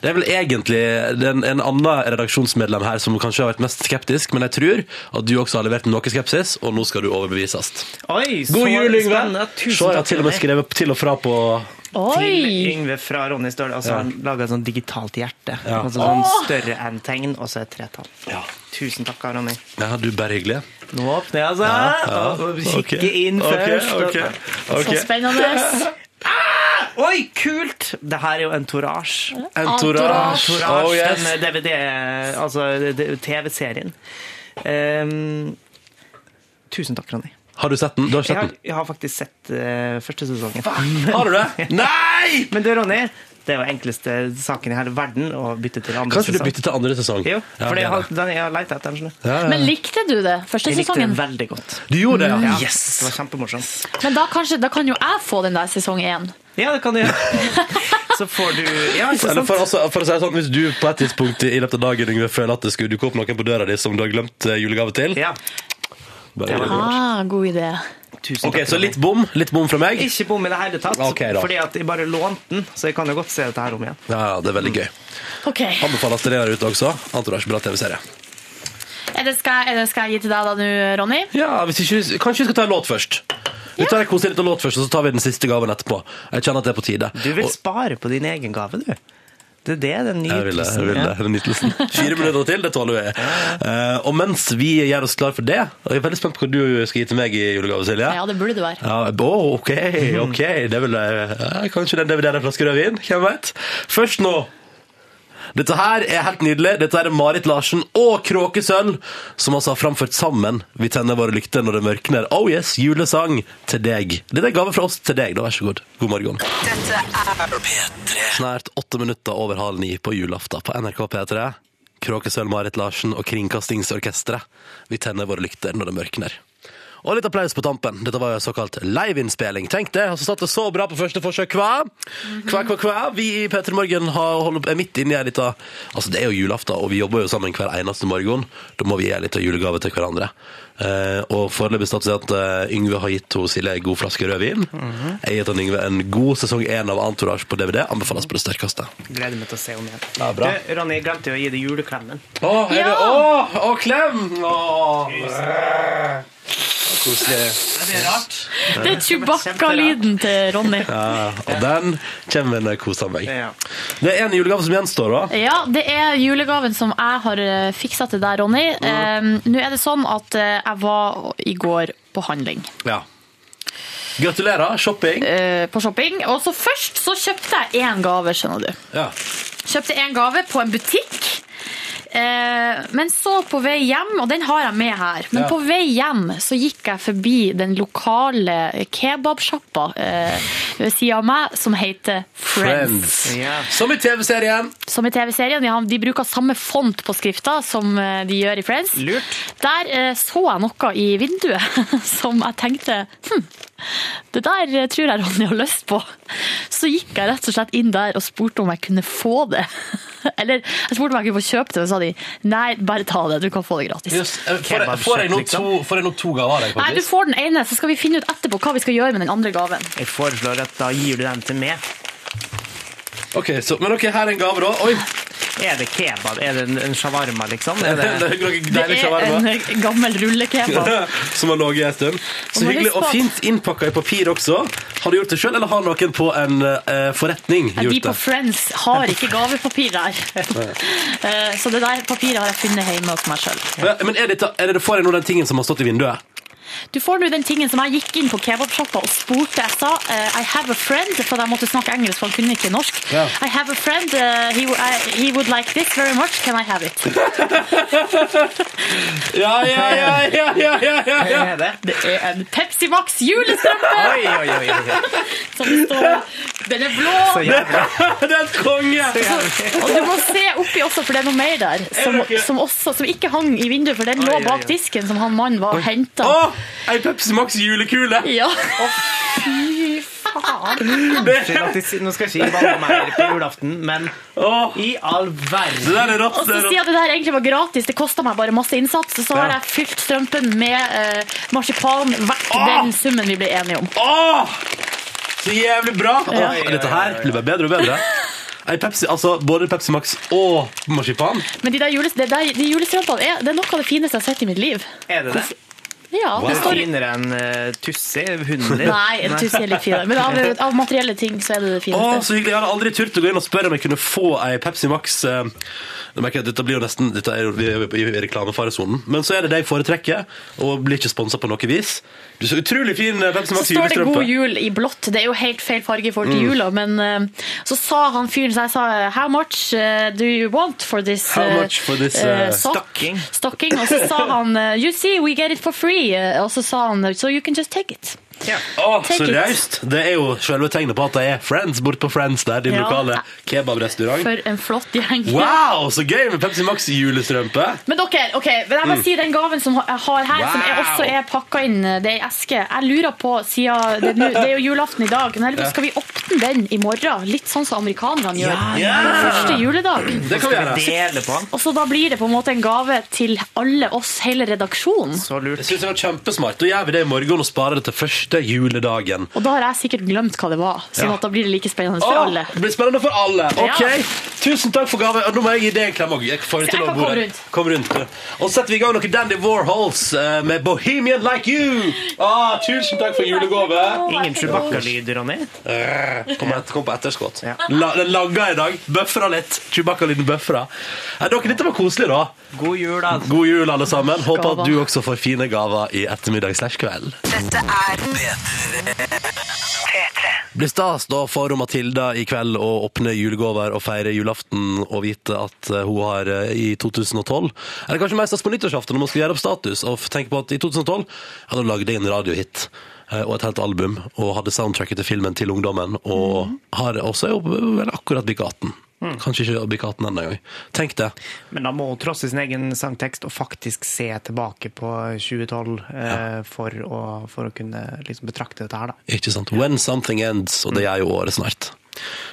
Speaker 1: Det er vel egentlig er en, en annen redaksjonsmedlem her som kanskje har vært mest skeptisk, men jeg tror at du også har levert noe skepsis, og nå skal du overbevises.
Speaker 2: Oi,
Speaker 1: God jul, Yngve! Se, jeg
Speaker 2: har
Speaker 1: til og med skrevet til og fra på
Speaker 2: Til Yngve fra Ronny står. Og så har han laga et sånt digitalt hjerte.
Speaker 1: Ja.
Speaker 2: Altså sånn større enn tegn, og så et tretall.
Speaker 1: Ja,
Speaker 2: Tusen takk, Ronny.
Speaker 1: ja du, bare hyggelig.
Speaker 2: Nå åpner jeg, altså. Ja, ja.
Speaker 1: Kikke
Speaker 2: okay.
Speaker 1: inn
Speaker 2: først.
Speaker 1: Okay, okay.
Speaker 3: Så spennende.
Speaker 2: Oi, kult! Det her er jo en
Speaker 1: Entourage.
Speaker 2: Entourage.
Speaker 1: Oh, yes.
Speaker 2: den DVD, altså TV-serien. Um, tusen takk, Ronny.
Speaker 1: Har du sett den? Du har
Speaker 2: Jeg har,
Speaker 1: den?
Speaker 2: jeg har faktisk sett eh, første sesongen.
Speaker 1: Har du det? Nei!
Speaker 2: Men du, Ronny, det er jo enkleste saken i hele verden å bytte til andre
Speaker 1: Kanskje du
Speaker 2: sesong.
Speaker 1: bytter til andre sesong?
Speaker 2: Jo, for
Speaker 1: det
Speaker 2: jeg har,
Speaker 1: det.
Speaker 2: den jeg har leita etter du.
Speaker 1: Ja, ja.
Speaker 3: Men likte du det første
Speaker 2: Jeg likte den veldig godt.
Speaker 1: Du gjorde det, ja?
Speaker 2: Ja,
Speaker 1: Yes!
Speaker 2: Det var kjempemorsomt.
Speaker 3: Men da, kanskje, da kan jo jeg få den der sesong én.
Speaker 2: Ja, det kan du gjøre. Så får du Ja, ikke sant?
Speaker 1: for, altså, for å si det sånn, Hvis du på et tidspunkt i løpet av dagen Yngve, føler at det skulle dukke opp noen på døra di som du har glemt eh, julegave til
Speaker 2: Ja.
Speaker 1: Bare det.
Speaker 3: Ah, god idé.
Speaker 2: Tusen
Speaker 1: Ok,
Speaker 2: takk.
Speaker 1: Så litt bom Litt bom fra meg?
Speaker 2: Ikke bom i det hele tatt,
Speaker 1: Ok, da.
Speaker 2: fordi at jeg bare lånte den, så jeg kan jo godt se dette her om igjen.
Speaker 1: Ja, ja, det er veldig gøy.
Speaker 3: Ok.
Speaker 1: Anbefales til dere der ute også. Entourage, bra TV-serie.
Speaker 3: Er det, skal, er det, skal jeg gi til deg da nå, Ronny?
Speaker 1: Ja, hvis ikke, Kanskje vi skal ta en låt først? Vi tar en koselig liten låt først, og så tar vi den siste gaven etterpå. Jeg kjenner at det er på tide.
Speaker 2: Du vil
Speaker 1: Og-
Speaker 2: spare på din egen gave, du. Det er det, den
Speaker 1: Jeg vil det. jeg vil det, den nytelsen. Fire minutter til, det tåler vi. Uh, og mens vi gjør oss klar for det, og jeg er veldig spent på hva du skal gi til meg i julegave, Silje.
Speaker 3: Ja, det burde du være.
Speaker 1: Ja, å, ok, ok. Det vil jeg, uh, kanskje den DVD-en en flaske rødvin, hvem vet? Først nå. Dette her er helt nydelig. Dette er Marit Larsen og Kråkesølv, som altså har framført sammen Vi tenner våre lykter når det mørkner. Oh yes, julesang til deg. Dette er gave fra oss til deg, da. Vær så god. God morgen.
Speaker 4: Dette er
Speaker 5: P3
Speaker 1: Snart åtte minutter over halv ni på julaften på NRK P3. Kråkesølv, Marit Larsen og Kringkastingsorkestret. Vi tenner våre lykter når det mørkner. Og litt applaus på tampen. Dette var jo såkalt liveinnspilling. Tenk det, og så satt det så bra på første forsøk. Hva? Hva, hva, hva? Vi i P3 Morgen er midt inne i en liten Altså, det er jo julaften, og vi jobber jo sammen hver eneste morgen. Da må vi gi en liten julegave til hverandre. Uh, og foreløpig status er at uh, Yngve har gitt hos Silje en god flaske rødvin. Jeg har gitt han Yngve en god sesong én av Entourage på DVD. Anbefales på det sterkeste.
Speaker 2: Gleder meg til å se henne igjen.
Speaker 1: Ja, bra.
Speaker 2: Du, Ronny, jeg glemte å gi deg juleklemmen.
Speaker 1: Å, det,
Speaker 3: Ja!
Speaker 1: oh, å, klem! Å. Koselig.
Speaker 2: Det er rart.
Speaker 3: Det er Chewbacca-lyden til Ronny.
Speaker 1: Ja, og den kommer når jeg koser meg. Det er en julegave som gjenstår, da.
Speaker 3: Ja, det er julegaven som jeg har eh, fiksa til deg, Ronny. Mm. Nå er det sånn at eh, jeg var i går på handling.
Speaker 1: Ja. Gratulerer. Shopping.
Speaker 3: eh, På shopping. Og så først så kjøpte jeg én gave, skjønner du.
Speaker 1: Ja.
Speaker 3: Kjøpte én gave på en butikk. Eh, men så på vei hjem, og den har jeg med her, men
Speaker 1: Ja.
Speaker 3: på vei hjem så gikk jeg forbi den lokale kebabsjappa eh, ved siden av meg, som heter Friends.
Speaker 1: Friends.
Speaker 2: Ja.
Speaker 1: Som i TV-serien.
Speaker 3: Som i TV-serien. Ja, de bruker samme font på skrifta som eh, de gjør i Friends.
Speaker 2: Lurt.
Speaker 3: Der eh, så jeg noe i vinduet som jeg tenkte hm, det der tror jeg Ronny har lyst på. Så gikk jeg rett og slett inn der og spurte om jeg kunne få det. Eller jeg spurte om jeg kunne få kjøpe det, og så sa de nei, bare ta det, du kan få det gratis.
Speaker 1: Just, eh, får, jeg, får, jeg nå to, får jeg nå to gaver av deg,
Speaker 3: Nei, du får den ene, så skal vi finne ut etterpå hva vi skal gjøre med den andre gaven.
Speaker 2: Jeg foreslår at da gir du den til meg.
Speaker 1: Ok, så, men ok, her er en gave, da. Oi!
Speaker 2: Er det kebab? Er det en, en shawarma, liksom?
Speaker 1: Det
Speaker 2: Er det,
Speaker 1: er
Speaker 3: Det er en eh, gammel rullekebab.
Speaker 1: Som har ligget en stund. Så hyggelig. Og fint innpakka i papir også. Har du gjort det sjøl, eller har noen på en uh, forretning
Speaker 3: De
Speaker 1: gjort
Speaker 3: på? Friends har ikke gavepapir der. Eh, Så det der papiret har jeg funnet hjemme hos meg sjøl.
Speaker 1: Ja, Men er, det, er det får jeg nå den tingen som har stått i vinduet?
Speaker 3: Du får nå den tingen som jeg gikk inn på kebabsjappa og spurte. Jeg sa uh, I have a friend, for jeg måtte snakke engelsk, for han kunne ikke norsk.
Speaker 1: Yeah.
Speaker 3: I have a friend, uh, he, I, he would like this very much, can I have it?
Speaker 1: Ja, ja, ja, ja, ja, ja, ja, ja.
Speaker 2: er det?
Speaker 3: Det er en Pepsi Max julestrømpe!
Speaker 2: Oi, oi, oi. oi.
Speaker 3: Som det står Den er blå!
Speaker 2: Så.
Speaker 1: Det er et konge!
Speaker 3: Og du må se oppi også, for det er noe mer der. Som, som, også, som ikke hang i vinduet, for den lå bak disken som han mannen var og henta.
Speaker 1: Å! Ei Pepsi Max julekule!
Speaker 3: Ja.
Speaker 2: Fy faen.
Speaker 1: Det,
Speaker 2: Unnskyld at Nå skal jeg ikke banne mer på julaften, men
Speaker 1: Åh,
Speaker 2: i all
Speaker 1: det
Speaker 2: verden
Speaker 1: der er rått.
Speaker 3: Og så
Speaker 1: det er
Speaker 3: sier
Speaker 1: rått.
Speaker 3: jeg at det der egentlig var gratis, det kosta meg bare masse innsats. Så har
Speaker 1: Ja.
Speaker 3: jeg fylt strømpen med eh, marsipan verdt den summen vi ble enige om.
Speaker 1: Åh! Så jævlig bra!
Speaker 3: Ja.
Speaker 1: Åh, Dette her blir bare bedre og bedre. Ei Pepsi, altså Både Pepsi Max og marsipan.
Speaker 3: Men de der jules, det der, de julestrømpene er, det er noe av det fineste jeg har sett i mitt liv.
Speaker 2: Er det det?
Speaker 3: Ja,
Speaker 2: Det
Speaker 3: det står
Speaker 2: finere enn uh, Tussi, hunden din.
Speaker 3: Nei, en jeg er litt finere. Men av, av materielle ting så er det det
Speaker 1: Å,
Speaker 3: fineste.
Speaker 1: så hyggelig. Jeg hadde aldri turt å gå inn og spørre om jeg kunne få ei Pepsi Max. eh, dette blir jo nesten Dette er jo vi er i reklamefaresonen. Men så er det det jeg foretrekker, og blir ikke sponsa på noe vis. Du så utrolig fin Pepsi Max julestrømpe.
Speaker 3: Så står det 'God jul' i blått. Det er jo helt feil farge i forhold
Speaker 1: Mm.
Speaker 3: til jula, men eh, så sa han fyren Så jeg sa 'How much eh, do you want for this
Speaker 1: How
Speaker 3: eh,
Speaker 1: much for this,
Speaker 3: eh,
Speaker 1: eh,
Speaker 2: stocking?
Speaker 3: Stocking. Og så sa han eh, 'You see, we get it for free'. Eh, Og så sa han 'So you can just take it'.
Speaker 2: Ja.
Speaker 1: Å,
Speaker 3: Take
Speaker 1: så raust! Det er jo selve tegnet på at det er Friends borte på Friends der, din
Speaker 3: Ja.
Speaker 1: lokale kebabrestaurant.
Speaker 3: For en flott gjeng.
Speaker 1: Wow, så gøy med Pepsi Max julestrømpe!
Speaker 3: Men dere, ok, vil jeg må si den gaven som jeg har her, som er
Speaker 1: Mm.
Speaker 3: Også er pakka inn, det er i eske. Jeg lurer på, siden det, det er jo julaften i dag, men jeg skal vi åpne den i morgen? Litt sånn som amerikanerne gjør.
Speaker 1: Ja.
Speaker 3: På første juledag.
Speaker 1: Det kan vi gjøre.
Speaker 2: Dele.
Speaker 3: Og så da blir det på en måte en gave til alle oss, hele redaksjonen.
Speaker 2: Så lurt.
Speaker 1: Jeg synes det var kjempesmart. Da gjør vi det i morgen og sparer det til første juledagen.
Speaker 3: Og da har jeg sikkert glemt hva det var, sånn
Speaker 1: Ja.
Speaker 3: at da blir det like spennende for
Speaker 1: Åh,
Speaker 3: alle.
Speaker 1: Det blir spennende for alle. Ok,
Speaker 3: Ja.
Speaker 1: Tusen takk for gave. Nå må jeg gi deg en klem òg. Jeg får det til
Speaker 3: å komme rundt.
Speaker 1: Kom rundt. Og så setter vi i gang noe Dandy Warhols eh, med Bohemian Like You. Ah, tusen takk for julegave.
Speaker 2: Ingen Chewbacca-lyd, Ronny.
Speaker 1: Eh, Kom, et, kom på etterskott.
Speaker 2: Ja.
Speaker 1: La, den lagga i dag. Bøfra litt. Chewbacca-lyden bøfra. Eh, dere, dette var koselig, da.
Speaker 2: God jul, da.
Speaker 1: God jul, alle sammen. Håper at du også får fine gaver i ettermiddag slash kveld.
Speaker 4: Dette er
Speaker 5: P3.
Speaker 4: P3.
Speaker 1: Blir stas da for Matilda i kveld å åpne julegaver og feire julaften og vite at eh, hun har eh, i 2012 Eller kanskje mest på nyttårsaften når man skal gjøre opp status og tenke på at i 2012 ja, da lagde jeg en radiohit eh, og et helt album og hadde soundtracket til filmen til ungdommen og har også jo vel akkurat bikka 18. Kanskje ikke bli katten ennå engang. Tenk det.
Speaker 2: Men da må hun trosse sin egen sangtekst og faktisk se tilbake på 2012 eh, for, å, for å kunne liksom betrakte dette her, da.
Speaker 1: Ikke sant? When something ends, og det er jo året snart.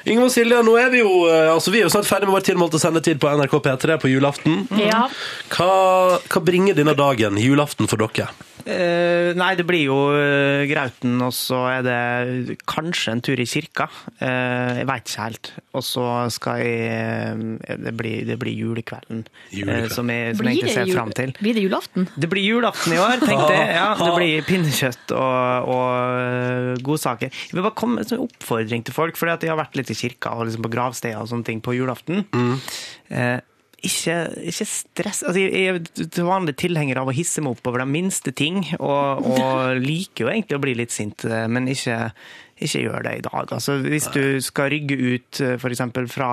Speaker 1: Ingeborg og Silje, nå er vi jo eh, altså vi er jo snart ferdig med vår tilmålte sendetid på NRK P3 på julaften.
Speaker 3: Ja.
Speaker 1: Hva, hva bringer denne dagen, julaften, for dere?
Speaker 2: Eh, nei, det blir jo eh, Grauten, og så er det kanskje en tur i kirka. Uh, jeg veit ikke helt. Og så skal jeg Det blir, det blir julekvelden, julekvelden. som jeg, som jeg egentlig ser fram til.
Speaker 3: Blir det julaften?
Speaker 2: Det blir julaften i år, tenkte jeg. Ja, det blir pinnekjøtt og, og godsaker. Jeg vil bare komme med en sånn oppfordring til folk, for jeg har vært litt i kirka og liksom på gravsteder og sånne ting på julaften. Eh, ikke, ikke stress. Altså, jeg er vanlig tilhenger av å hisse meg opp over de minste ting, og, og liker jo egentlig å bli litt sint, eh, men ikke, ikke gjør det i dag. Altså, hvis du skal rygge ut f.eks. for eksempel fra,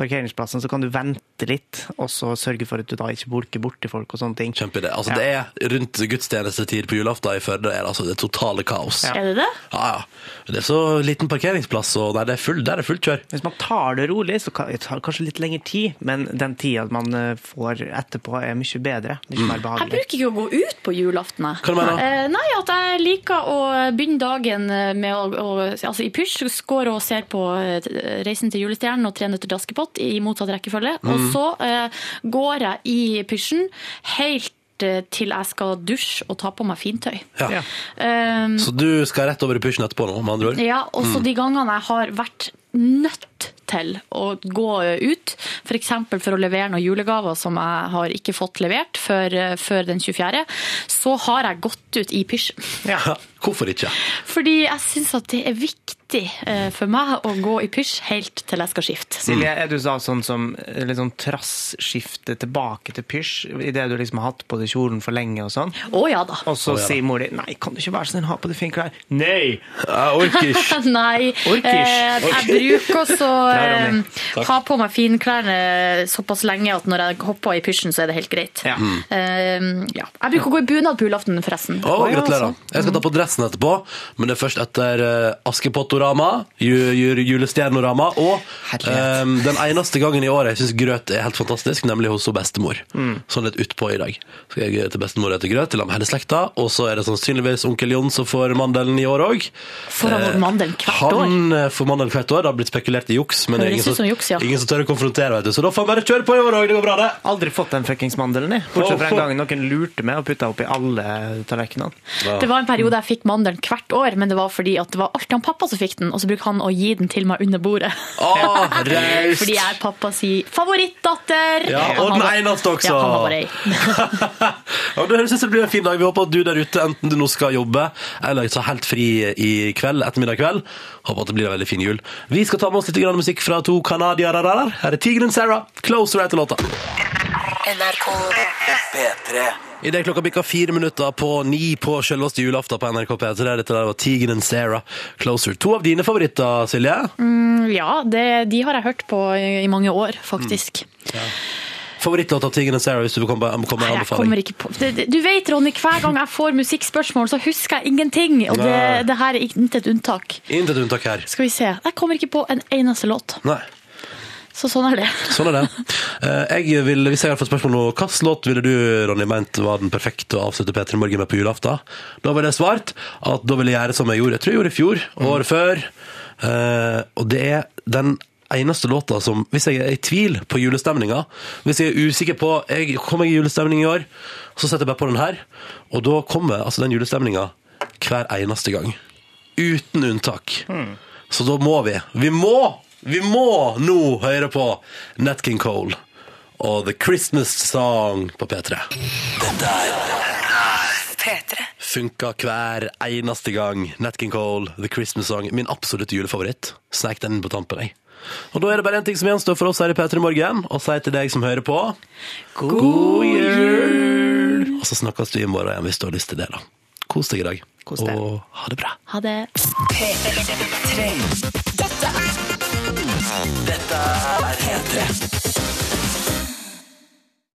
Speaker 2: parkeringsplassen, så kan du vente litt, og så sørge for at du da ikke bulker borti folk og sånne ting.
Speaker 1: Kjempeidé. Altså,
Speaker 2: Ja.
Speaker 1: Det er rundt gudstjenestetid på julaften i Førde er det altså det totale kaos.
Speaker 2: Ja.
Speaker 3: Er det det?
Speaker 1: Ja, ja. Det er så liten parkeringsplass, og det er full, der er det fullt kjør.
Speaker 2: Hvis man tar det rolig, så kan det kanskje litt lengre tid, men den tida man eh, får etterpå, er mye bedre. Mye mer
Speaker 3: Jeg
Speaker 2: behagelig.
Speaker 3: bruker ikke å gå ut på julaften. jeg.
Speaker 1: Hva du mener du?
Speaker 3: Eh, nei, at jeg liker å begynne dagen med å, å altså i pysj, går og ser på eh, Reisen til julestjernen og Tre nøtter til Askepott i motsatt rekkefølge.
Speaker 1: Mm.
Speaker 3: Og så eh, går jeg i pysjen helt eh, til jeg skal dusje og ta på meg fintøy.
Speaker 1: Ja.
Speaker 2: Ja.
Speaker 3: Um,
Speaker 1: Så du skal rett over i pysjen etterpå nå, med andre ord?
Speaker 3: ja, og så mm. de gangene jeg har vært nødt til å gå ut, f.eks. For, for å levere noen julegaver som jeg har ikke fått levert før, før den 24., så har jeg gått ut i pysj.
Speaker 2: Ja.
Speaker 1: Ja, Hvorfor ikke?
Speaker 3: Fordi jeg syns at det er viktig eh, for meg å gå i pysj helt til jeg skal skifte.
Speaker 2: Silje, er du da sånn som liksom, litt sånn tilbake til pysj, idet du liksom har hatt på deg kjolen for lenge og sånn?
Speaker 3: Å ja da.
Speaker 2: Og så
Speaker 1: Å, ja da.
Speaker 2: sier mor di nei, kan du ikke være sånn, ha på deg fine klær? Nei!
Speaker 1: Jeg orker ikke.
Speaker 3: Nei,
Speaker 2: Orker
Speaker 3: eh, jeg bruker også å eh, ha på meg finklærne såpass lenge at når jeg hopper i pysjen, så er det helt greit.
Speaker 2: Ja.
Speaker 3: Eh, ja. Jeg bruker å gå i bunad på julaften, forresten.
Speaker 1: Å, gratulerer.
Speaker 2: sånn.
Speaker 1: Jeg skal ta på dressen etterpå, men det er først etter uh, Askepottorama, ju, julestjernorama, og eh, den eneste gangen i året jeg syns grøt er helt fantastisk, nemlig hos bestemor. bestemor. Sånn litt utpå i dag. Skal jeg til bestemor og grøt til hele slekta, og så er det sannsynligvis onkel Jon som får mandelen i år òg.
Speaker 3: Får han mandelen hvert år?
Speaker 1: Han eh, får mandelen hvert år. Det har blitt spekulert i juks, men det er ingen,
Speaker 3: som
Speaker 1: som,
Speaker 3: juks, ja.
Speaker 1: ingen som tør å konfrontere, vet du. Så da får han bare kjøre på i år òg. Det går bra, det.
Speaker 2: Aldri fått den fuckings mandelen, jeg. Bortsett fra en gang noen lurte meg og putta oppi alle tallerkenene.
Speaker 3: Det var en periode jeg fikk mandelen hvert år, men det var fordi at det var alltid han pappa som fikk den, og så bruker han å gi den til meg under bordet.
Speaker 1: Oh!
Speaker 3: Fordi jeg er pappas favorittdatter.
Speaker 1: Ja, og den eneste også.
Speaker 3: Ja, han var bare ei.
Speaker 1: ja, det blir en fin dag. Vi håper at du der ute, enten du nå skal jobbe eller ta helt fri i kveld, ettermiddag kveld, håper at det blir en veldig fin jul. Vi skal ta med oss litt grann musikk fra to canadiere. Her er Tigeren Sarah. Closer etter låta.
Speaker 4: NRK
Speaker 5: P3.
Speaker 1: I det klokka bikka fire minutter på ni på selveste julaften på NRK P3. Dette der var Tigeren Sarah. Closer. To av dine favoritter, Silje?
Speaker 3: Ja, det, de har jeg hørt på i i mange år, faktisk.
Speaker 1: Favorittlåta Tigeren Sarah, hvis du kommer komme med en
Speaker 3: Jeg
Speaker 1: anbefaling.
Speaker 3: kommer ikke på Du vet, Ronny, hver gang jeg får musikkspørsmål, så husker jeg ingenting. Og det, det her er intet unntak.
Speaker 1: Intet unntak her.
Speaker 3: Skal vi se. Jeg kommer ikke på en eneste låt.
Speaker 1: Nei.
Speaker 3: Så sånn er det.
Speaker 1: Sånn er det. Eh, Jeg vil, hvis jeg hadde fått spørsmål nå, hvilken låt ville du, Ronny, ment var den perfekte å avslutte P3 Morgen med på julaften? Da ville jeg svart at da ville jeg gjøre som jeg gjorde. Jeg tror jeg gjorde i fjor, året før. Eh, og det er den eneste låta som, hvis jeg er i tvil på julestemninga, hvis jeg er usikker på jeg kommer jeg i julestemning i år, så setter jeg bare på den her, og da kommer altså den julestemninga hver eneste gang. Uten unntak. Så da må vi. Vi må! Vi må nå høre på Nat King Cole og The Christmas Song på P3.
Speaker 5: Dette er
Speaker 4: P3.
Speaker 1: Funka hver eneste gang. Nat King Cole, The Christmas Song. Min absolutte julefavoritt. Snek den inn på tampen, jeg. Og da er det bare én ting som gjenstår for oss her i P3 Morgen, og si til deg som hører på God jul! Og så snakkes vi i morgen igjen hvis du har lyst til det, da. Kos deg i dag.
Speaker 2: Kos deg.
Speaker 1: Og ha det bra.
Speaker 3: Ha det.
Speaker 4: P3. Dette er
Speaker 5: dette er P3.